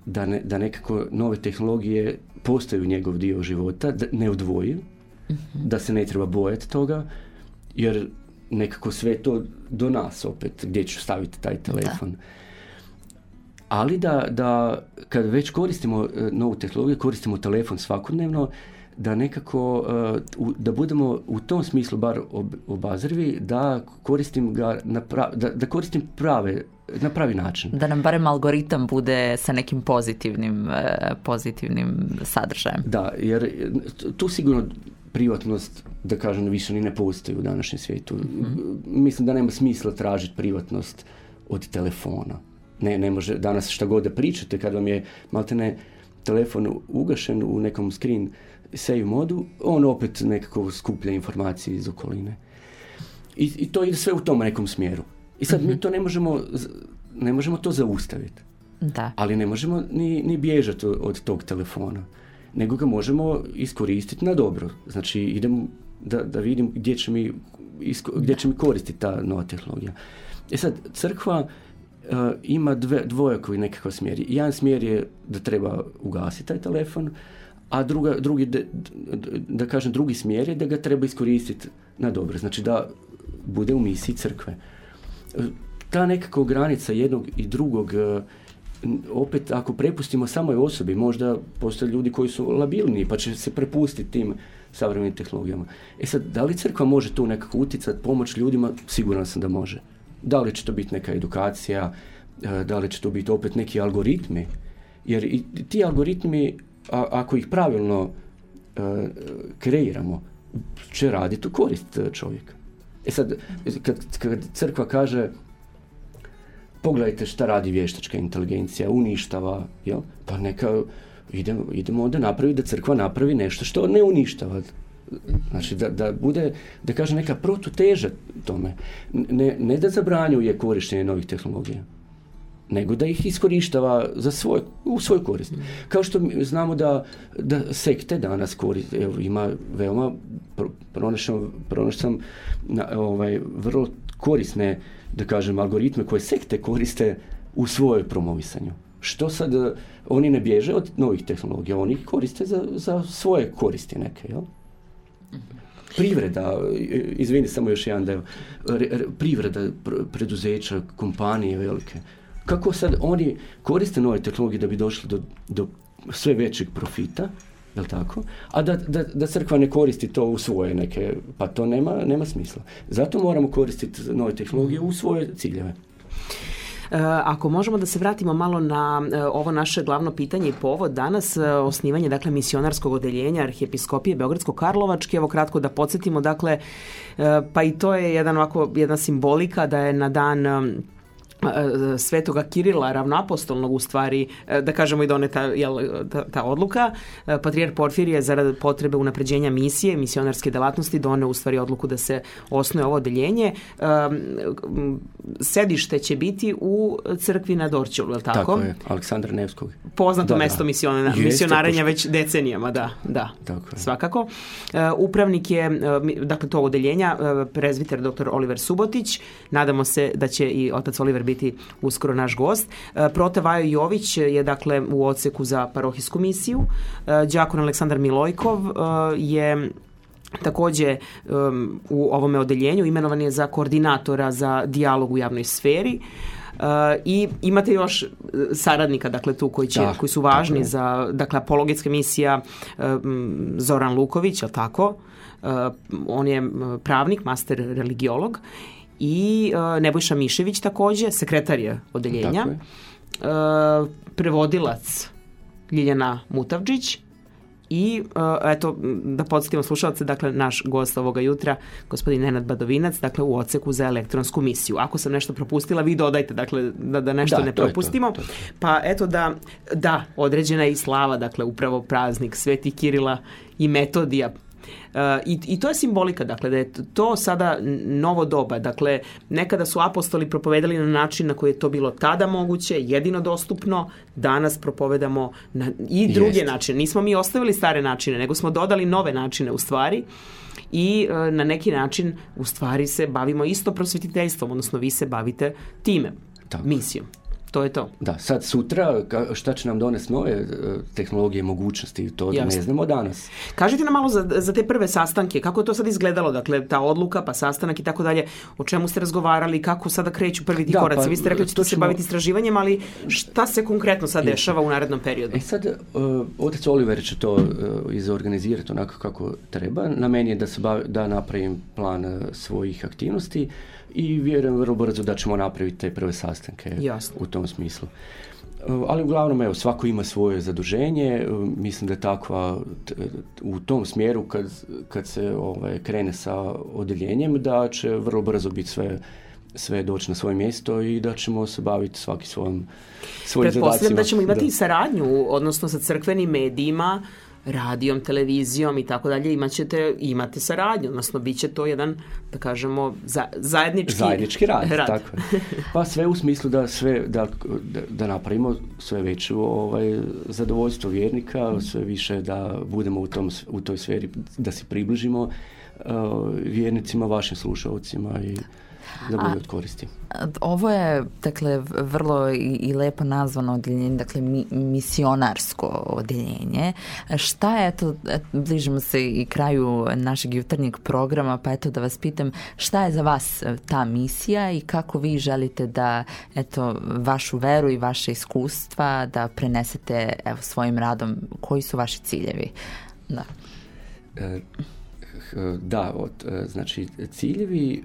da, da nekako nove tehnologije postaju njegov dio života, da ne odvoji, mhm. da se ne treba bojati toga, jer nekako sve to do nas opet, gdje ću staviti taj telefon. Ali da, da kad već koristimo e, novu tehnologiju, koristimo telefon svakodnevno, da nekako, e, da budemo u tom smislu bar obazrivi, da koristim ga, na pra, da, da koristim prave na pravi način. Da nam barem algoritam bude sa nekim pozitivnim, e, pozitivnim sadržajem. Da, jer tu sigurno privatnost, da kažem, više ni ne postoji u današnjem svijetu. Mhm. Mislim da nema smisla tražiti privatnost od telefona. Ne, ne može, danas šta god da pričate, kad vam je maltene telefon ugašen u nekom screen save modu, on opet nekako skuplja informacije iz okoline. I, i to ide sve u tom nekom smjeru. I sad mi mhm. to ne možemo, ne možemo to zaustaviti. Da. Ali ne možemo ni, ni bježati od tog telefona nego ga možemo iskoristiti na dobro. Znači idemo da, da vidim gdje će mi, gdje koristiti ta nova tehnologija. E sad, crkva e, ima dve, dvoje koji nekakav smjer. Jedan smjer je da treba ugasiti taj telefon, a druga, drugi, da, kažem, drugi smjer je da ga treba iskoristiti na dobro. Znači da bude u misiji crkve. E, ta nekako granica jednog i drugog e, opet ako prepustimo samoj osobi, možda postoje ljudi koji su labilni pa će se prepustiti tim savremenim tehnologijama. E sad, da li crkva može tu nekako uticati, pomoć ljudima? Siguran sam da može. Da li će to biti neka edukacija, e, da li će to biti opet neki algoritmi, jer i ti algoritmi, ako ih pravilno e, kreiramo, će raditi u korist e, čovjeka. E sad, kad, kad crkva kaže pogledajte šta radi vještačka inteligencija, uništava, jel? Pa neka idemo, idemo onda napraviti da crkva napravi nešto što ne uništava. Znači, da, da bude, da kaže neka protuteža tome. Ne, ne da zabranjuje korištenje novih tehnologija nego da ih iskorištava za svoj, u svoj korist. Kao što znamo da, da sekte danas koriste, evo, ima veoma, pronašao sam ovaj, vrlo korisne da kažem, algoritme koje sekte koriste u svojoj promovisanju. Što sad, eh, oni ne bježe od novih tehnologija, oni ih koriste za, za svoje koristi neke, jel? Privreda, eh, izvini samo još jedan je, privreda, preduzeća, kompanije velike, kako sad oni koriste nove tehnologije da bi došli do, do sve većeg profita, Jel tako? A da, da, da, crkva ne koristi to u svoje neke, pa to nema, nema smisla. Zato moramo koristiti nove tehnologije u svoje ciljeve. E, ako možemo da se vratimo malo na e, ovo naše glavno pitanje i povod danas, e, osnivanje dakle misionarskog odeljenja arhijepiskopije Beogradsko-Karlovačke, evo kratko da podsjetimo, dakle, pa i to je jedan ovako, jedna simbolika da je na dan E, svetoga Kirila, ravnapostolnog u stvari, e, da kažemo i doneta jel, ta, ta odluka, e, Patrijar Porfir je zarad potrebe unapređenja misije, misionarske delatnosti, doneo u stvari odluku da se osnuje ovo odjeljenje. Sedište će biti u crkvi na Dorčelu, je li tako? Tako je, Aleksandra Nevskog. Poznato da, mesto već decenijama, da, da, tako je. svakako. Upravnik je, dakle, to odeljenja, prezviter dr. Oliver Subotić, nadamo se da će i otac Oliver biti uskoro naš gost. E, Prote Vajo Jović je dakle u odseku za parohijsku misiju. E, Đakon Aleksandar Milojkov e, je Također u ovome odeljenju imenovan je za koordinatora za dijalog u javnoj sferi. I imate još saradnika dakle tu koji, će, koji su važni za dakle apologetska misija Zoran Luković, jel tako? on je pravnik, master religiolog i uh, Nebojša Mišević takođe, sekretar je odeljenja, je. Uh, prevodilac Ljiljana Mutavđić i e, eto da podsjetimo slušalce, dakle naš gost ovoga jutra, gospodin Nenad Badovinac, dakle u oceku za elektronsku misiju. Ako sam nešto propustila, vi dodajte, dakle da, da nešto ne to propustimo. to, pa eto da, da, određena je i slava, dakle upravo praznik Sveti Kirila i Metodija i, I to je simbolika, dakle, da je to sada novo doba. Dakle, nekada su apostoli propovedali na način na koji je to bilo tada moguće, jedino dostupno, danas propovedamo na, i druge Jest. načine. Nismo mi ostavili stare načine, nego smo dodali nove načine u stvari i e, na neki način u stvari se bavimo isto prosvjetiteljstvom, odnosno vi se bavite time, Tako. misijom to je to. Da, sad sutra šta će nam donesti nove e, tehnologije mogućnosti, to Jasne. ne znamo danas. Kažite nam malo za, za te prve sastanke, kako je to sad izgledalo, dakle ta odluka, pa sastanak i tako dalje, o čemu ste razgovarali, kako sada kreću prvi ti koraci, pa, vi ste rekli da ćete se baviti istraživanjem, ali šta se konkretno sad dešava u narednom periodu? E sad, uh, e, otec Oliver će to uh, izorganizirati onako kako treba, na meni je da, se bavi, da napravim plan svojih aktivnosti, i vjerujem vrlo brzo da ćemo napraviti te prve sastanke u tom smislu. Uh, ali uglavnom, evo, svako ima svoje zaduženje, uh, mislim da je takva u tom smjeru kad, kad se ovaj, krene sa odjeljenjem, da će vrlo brzo biti sve sve doći na svoje mjesto i da ćemo se baviti svaki svojom svojim da ćemo imati da. saradnju, odnosno sa crkvenim medijima, radijom, televizijom i tako dalje, imat imate saradnju, odnosno bit će to jedan, da kažemo, za, zajednički, zajednički rad. Tako pa sve u smislu da sve, da, da napravimo sve veće ovaj, zadovoljstvo vjernika, sve više da budemo u, tom, u toj sferi, da se približimo eh, vjernicima, vašim slušalcima i da od Ovo je, dakle, vrlo i, lepo nazvano odjeljenje, dakle, misionarsko odjeljenje. Šta je, eto, bližimo se i kraju našeg jutarnjeg programa, pa eto da vas pitam, šta je za vas e, ta misija i kako vi želite da, eto, vašu veru i vaše iskustva da prenesete, evo, svojim radom, koji su vaši ciljevi? Da. E, da, od, e, znači ciljevi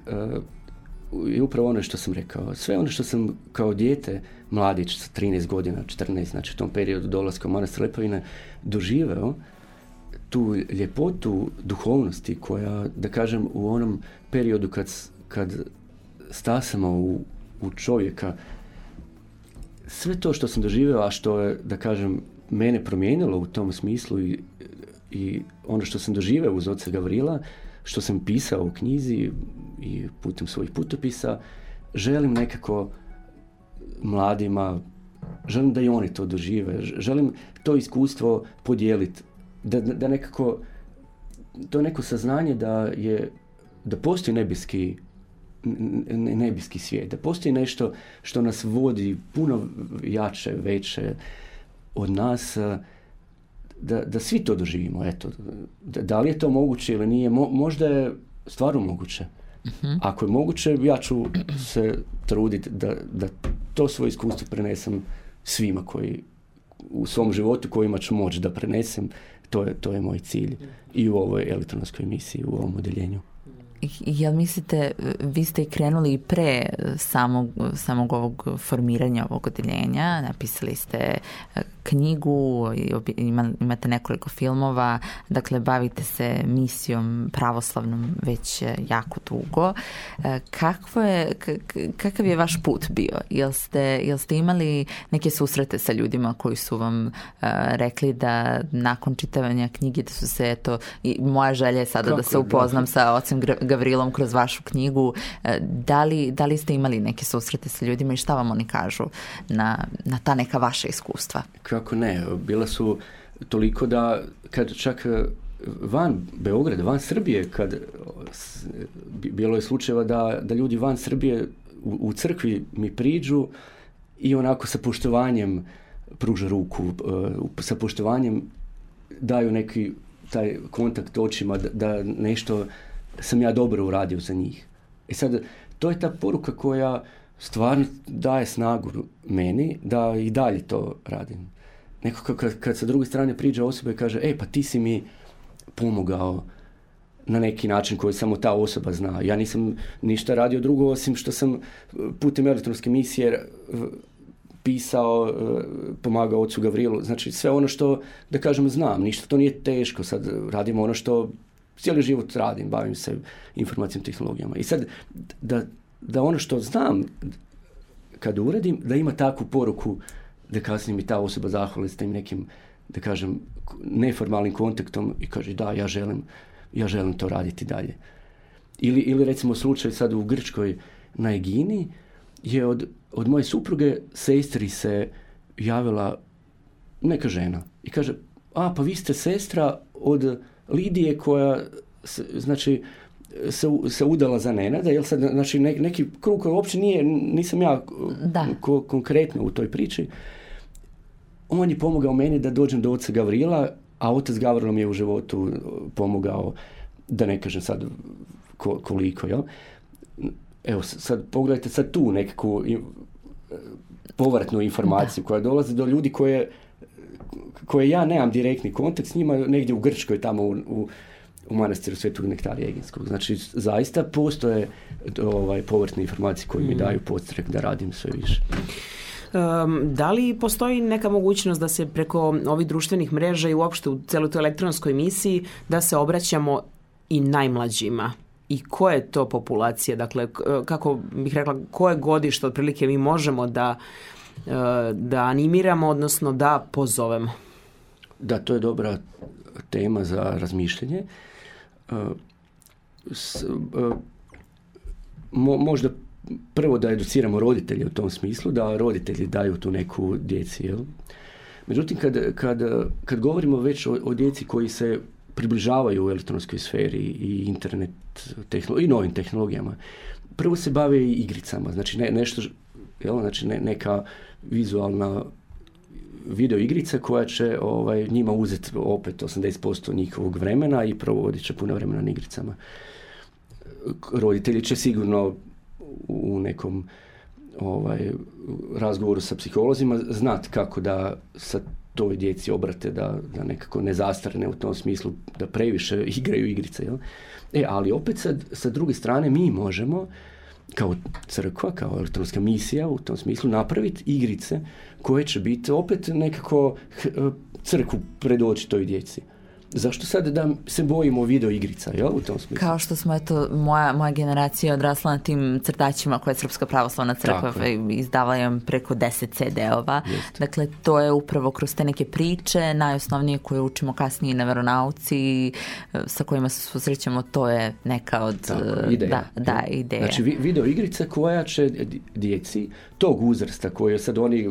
i upravo ono što sam rekao. Sve ono što sam kao dijete, mladić sa 13 godina, 14, znači u tom periodu dolaska u Manastir Lepavine, doživeo tu ljepotu duhovnosti koja, da kažem, u onom periodu kad, kad stasamo u, u čovjeka, sve to što sam doživio, a što je, da kažem, mene promijenilo u tom smislu i, i ono što sam doživio uz oca Gavrila, što sam pisao u knjizi i putem svojih putopisa, želim nekako mladima, želim da i oni to dožive, želim to iskustvo podijeliti, da, da nekako to neko saznanje da je da postoji nebeski nebeski svijet, da postoji nešto što nas vodi puno jače, veće od nas, da, da svi to doživimo, eto. Da, da li je to moguće ili nije, možda je stvarno moguće. Mhm. Ako je moguće, ja ću se truditi da, da to svoje iskustvo prenesem svima koji u svom životu kojima ću moći da prenesem, to je, to je moj cilj i u ovoj elektronskoj emisiji, u ovom udjeljenju. Jel mislite, vi ste i krenuli pre samog, samog ovog formiranja ovog odeljenja, napisali ste knjigu, imate nekoliko filmova, dakle bavite se misijom pravoslavnom već e, jako dugo. E, kakvo je, kakav je vaš put bio? Jel ste, imali neke susrete sa ljudima koji su vam e, rekli da nakon čitavanja knjige da su se eto, i moja želja je sada da se upoznam sa ocem Gavrilom kroz vašu knjigu. Da li, da li ste imali neke susrete sa ljudima i šta vam oni kažu na, na ta neka vaša iskustva? kako ne, bila su toliko da kad čak e, van Beograda, van Srbije, kad e, bilo je slučajeva da, da ljudi van Srbije u, crkvi mi priđu i onako sa poštovanjem pruža ruku, e, sa poštovanjem daju neki taj kontakt očima da, da nešto sam ja dobro uradio za njih. E sad, to je ta poruka koja stvarno daje snagu meni da i dalje to radim. Neko kad, kad sa druge strane priđe osoba i kaže, e pa ti si mi pomogao na neki način koji samo ta osoba zna. Ja nisam ništa radio drugo osim što sam e, putem elektronske misije pisao, e, pomagao ocu Gavrilu. Znači sve ono što, da kažem, znam. Ništa to nije teško. Sad radimo ono što cijeli život radim. Bavim se informacijom tehnologijama. I sad, da, da ono što znam kad uradim, da ima takvu poruku da kasnije mi ta osoba zahvali s tim nekim, da kažem, neformalnim kontaktom i kaže da, ja želim, ja želim to raditi dalje. Ili, ili recimo slučaj sad u Grčkoj na Egini je od, od moje supruge sestri se javila neka žena i kaže, a pa vi ste sestra od Lidije koja, znači, se, se udala za Nenada, jel sad, znači neki krug koji uopće nije, nisam ja konkretno u toj priči, on je pomogao meni da dođem do oca Gavrila, a otac Gavrilo mi je u životu e, pomogao, da ne kažem sad ko, koliko, jel? Evo, sad pogledajte sad tu nekakvu e, povratnu informaciju koja dolazi do ljudi koje, koje ja nemam direktni kontakt s njima negdje u Grčkoj tamo u, u u manastiru Svetog Nektarija Eginskog. Znači, zaista postoje ovaj, povrtne informacije koje mi mm. daju postrek da radim sve više. Um, da li postoji neka mogućnost da se preko ovih društvenih mreža i uopšte u celoj toj elektronskoj emisiji da se obraćamo i najmlađima? I koje je to populacija? Dakle, e, kako bih rekla, koje godište otprilike mi možemo da, e, da animiramo, odnosno da pozovemo? Da, to je dobra tema za razmišljanje s, e, možda prvo da educiramo roditelje u tom smislu, da roditelji daju tu neku djeci. Međutim, kad, kad, kad govorimo već o, djeci koji se približavaju u elektronskoj sferi i internet tehnolo- i novim tehnologijama, prvo se bave i igricama, znači ne, nešto, jel? znači neka vizualna video igrice koja će ovaj, njima uzeti opet 80% njihovog vremena i provodit će puno vremena na igricama. Roditelji će sigurno u nekom ovaj, razgovoru sa psiholozima znat kako da sa toj djeci obrate da, da nekako ne zastarne u tom smislu da previše igraju igrice. E, ali opet s sa druge strane mi možemo kao crkva, kao elektronska misija u tom smislu napraviti igrice koje će biti opet nekako eh, crkvu pred toj djeci zašto sad da se bojimo video igrica, jel, u tom smislu? Kao što smo, eto, moja, moja generacija odrasla na tim crtačima koje je Srpska pravoslavna crkva izdavala im preko 10 CD-ova. Dakle, to je upravo kroz te neke priče, najosnovnije koje učimo kasnije na veronauci, e, sa kojima se susrećemo, to je neka od... Tako, e, ideja. Da, da, ideja. Znači, video igrica koja će djeci tog uzrasta koje sad oni e,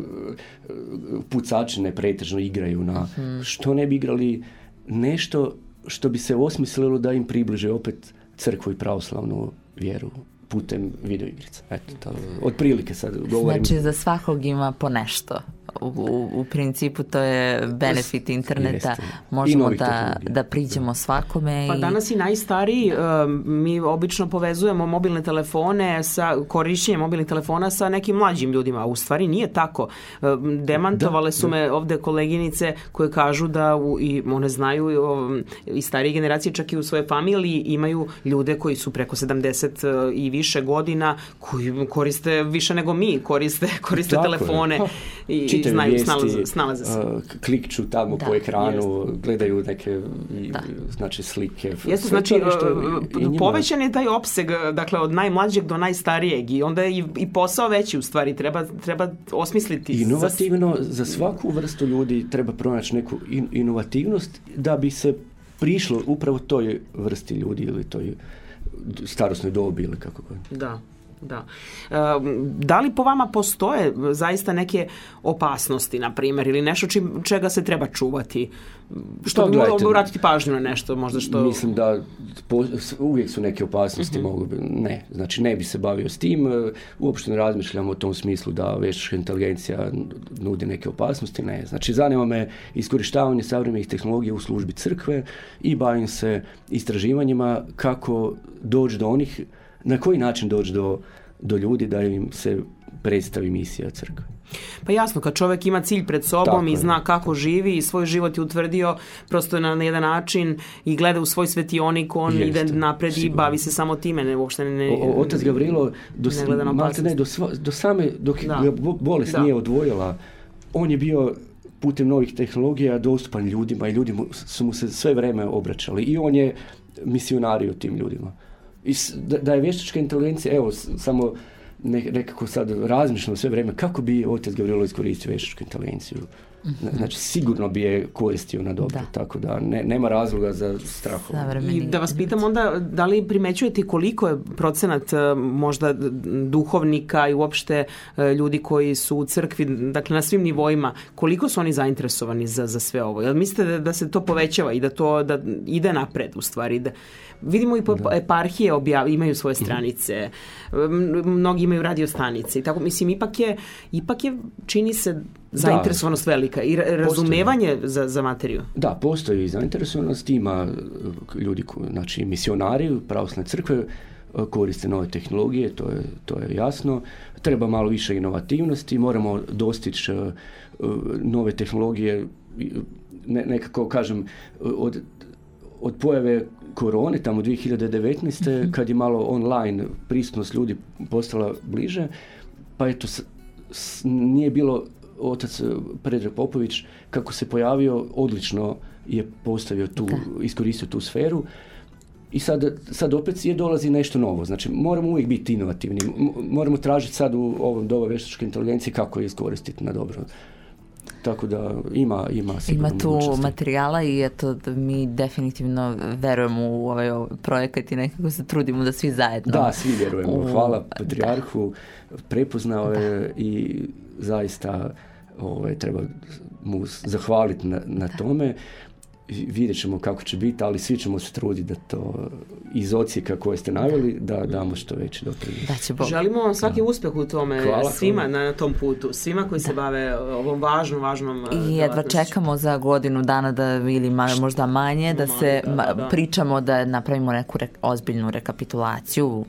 pucačine pretežno igraju na, -hmm. što ne bi igrali nešto što bi se osmislilo da im približe opet crkvu i pravoslavnu vjeru putem videoigrica. Eto, to, otprilike sad govorim. Znači, za svakog ima po nešto u, principu to je benefit interneta. Možemo da, da priđemo svakome. Pa danas i najstariji e, mi obično povezujemo mobilne telefone sa korišćenjem mobilnih telefona sa nekim mlađim ljudima. A u stvari nije tako. E, demantovale su me ovde koleginice koje kažu da u, i one znaju i, starije generacije čak i u svojoj familiji imaju ljude koji su preko 70 e, i više godina koji koriste više nego mi, koriste koriste telefone pa, i čitaju znaju, vijesti, se. klikču tamo po ekranu, gledaju neke znači slike. Jeste, znači e, povećan je taj opseg, e, dakle od najmlađeg do najstarijeg i onda je i, i posao veći u stvari, treba, treba osmisliti. Inovativno, za, svaku vrstu ljudi treba pronaći neku inovativnost da bi se prišlo upravo toj vrsti ljudi ili toj starosnoj dobi ili kako god. Da. Da. da li po vama postoje zaista neke opasnosti, na primjer, ili nešto čega se treba čuvati? Što bi pa moralo obratiti pažnju na nešto možda što... Mislim da uvijek su neke opasnosti, mhm. mogu bi, ne, znači ne bi se bavio s tim, e, uopšte ne razmišljam o tom smislu da veštačka inteligencija nudi neke opasnosti, ne. Znači zanima me iskorištavanje savremenih tehnologija u službi crkve i bavim se istraživanjima kako doći do onih na koji način doći do, do ljudi da im se predstavi misija crkve. Pa jasno, kad čovjek ima cilj pred sobom i zna kako živi i svoj život je utvrdio prosto na jedan način i gleda u svoj svetionik, on Jeste, ide napred i bavi se samo time, ne uopšte ne... O, otac Gavrilo, do, ne, ne do, do same, dok da. bolest da. nije odvojila, on je bio putem novih tehnologija dostupan ljudima i ljudi su mu se sve vreme obraćali i on je misionario tim ljudima. I da je vještačka inteligencija, evo, samo nekako sad razmišljam sve vrijeme kako bi otac Gavrilo iskoristio vještačku inteligenciju. Mhm. Znači sigurno bi je koristio na dobro, tako da nema razloga za strah. I da vas pitam onda, da li primećujete koliko je procenat e, možda duhovnika i uopšte e, ljudi koji su u crkvi, dakle na svim nivoima, koliko su oni zainteresovani za, za sve ovo? Jel mislite da, da se to povećava i da to da ide napred u stvari? Da, Vidimo i po da. eparhije objav, imaju svoje mhm. stranice. Mnogi imaju radio stanice. I tako, mislim, ipak je, ipak je čini se zainteresovanost velika i razumevanje za, za materiju. Da, postoji zainteresovanost. Ima e, ljudi, znači misionari pravosne crkve e, koriste nove tehnologije, to je, to je jasno. Treba malo više inovativnosti, moramo dostići e, nove tehnologije, nekako kažem, od od pojave korone, tamo 2019. Mhm. kad je malo online prisutnost ljudi postala bliže, pa eto, s, nije bilo otac Predrag Popović, kako se pojavio, odlično je postavio tu, iskoristio tu sferu. I sad, sad opet je dolazi nešto novo. Znači, moramo uvijek biti inovativni. Moramo tražiti sad u ovom doba veštačke inteligencije kako je iskoristiti na dobro. Tako da ima, ima Ima tu mogućnosti. materijala i eto, mi definitivno verujemo u ovaj projekat i nekako se trudimo da svi zajedno. Da, svi vjerujemo. Hvala Patriarhu, prepoznao je i zaista ovaj, treba mu zahvaliti na, na tome vidjet ćemo kako će biti, ali svi ćemo se truditi da to iz ocijeka koje ste naveli, da damo što veći doprinos. Da će Bog. Želimo vam svaki da. uspjeh u tome, svima Na, tom putu, svima koji se bave ovom važnom, važnom I eh, jedva čekamo za godinu dana da ili možda manje, da se pričamo da napravimo neku ozbiljnu rekapitulaciju,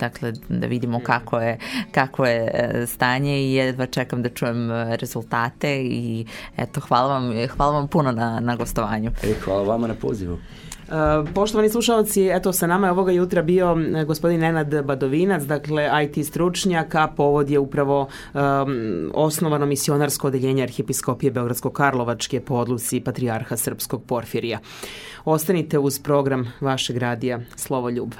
dakle da vidimo mm. kako je, kako je eh, stanje i jedva čekam da čujem eh, rezultate i eto, hvala vam, hvala vam puno na, na gostovanju. E, hvala vama na pozivu. E, poštovani slušalci, eto sa nama je ovoga jutra bio e, gospodin Nenad Badovinac, dakle IT stručnjak, a povod je upravo e, osnovano misionarsko odeljenje Arhipiskopije Beogradsko-Karlovačke po odluci Patriarha Srpskog Porfirija. Ostanite uz program vašeg radija Slovo ljubve.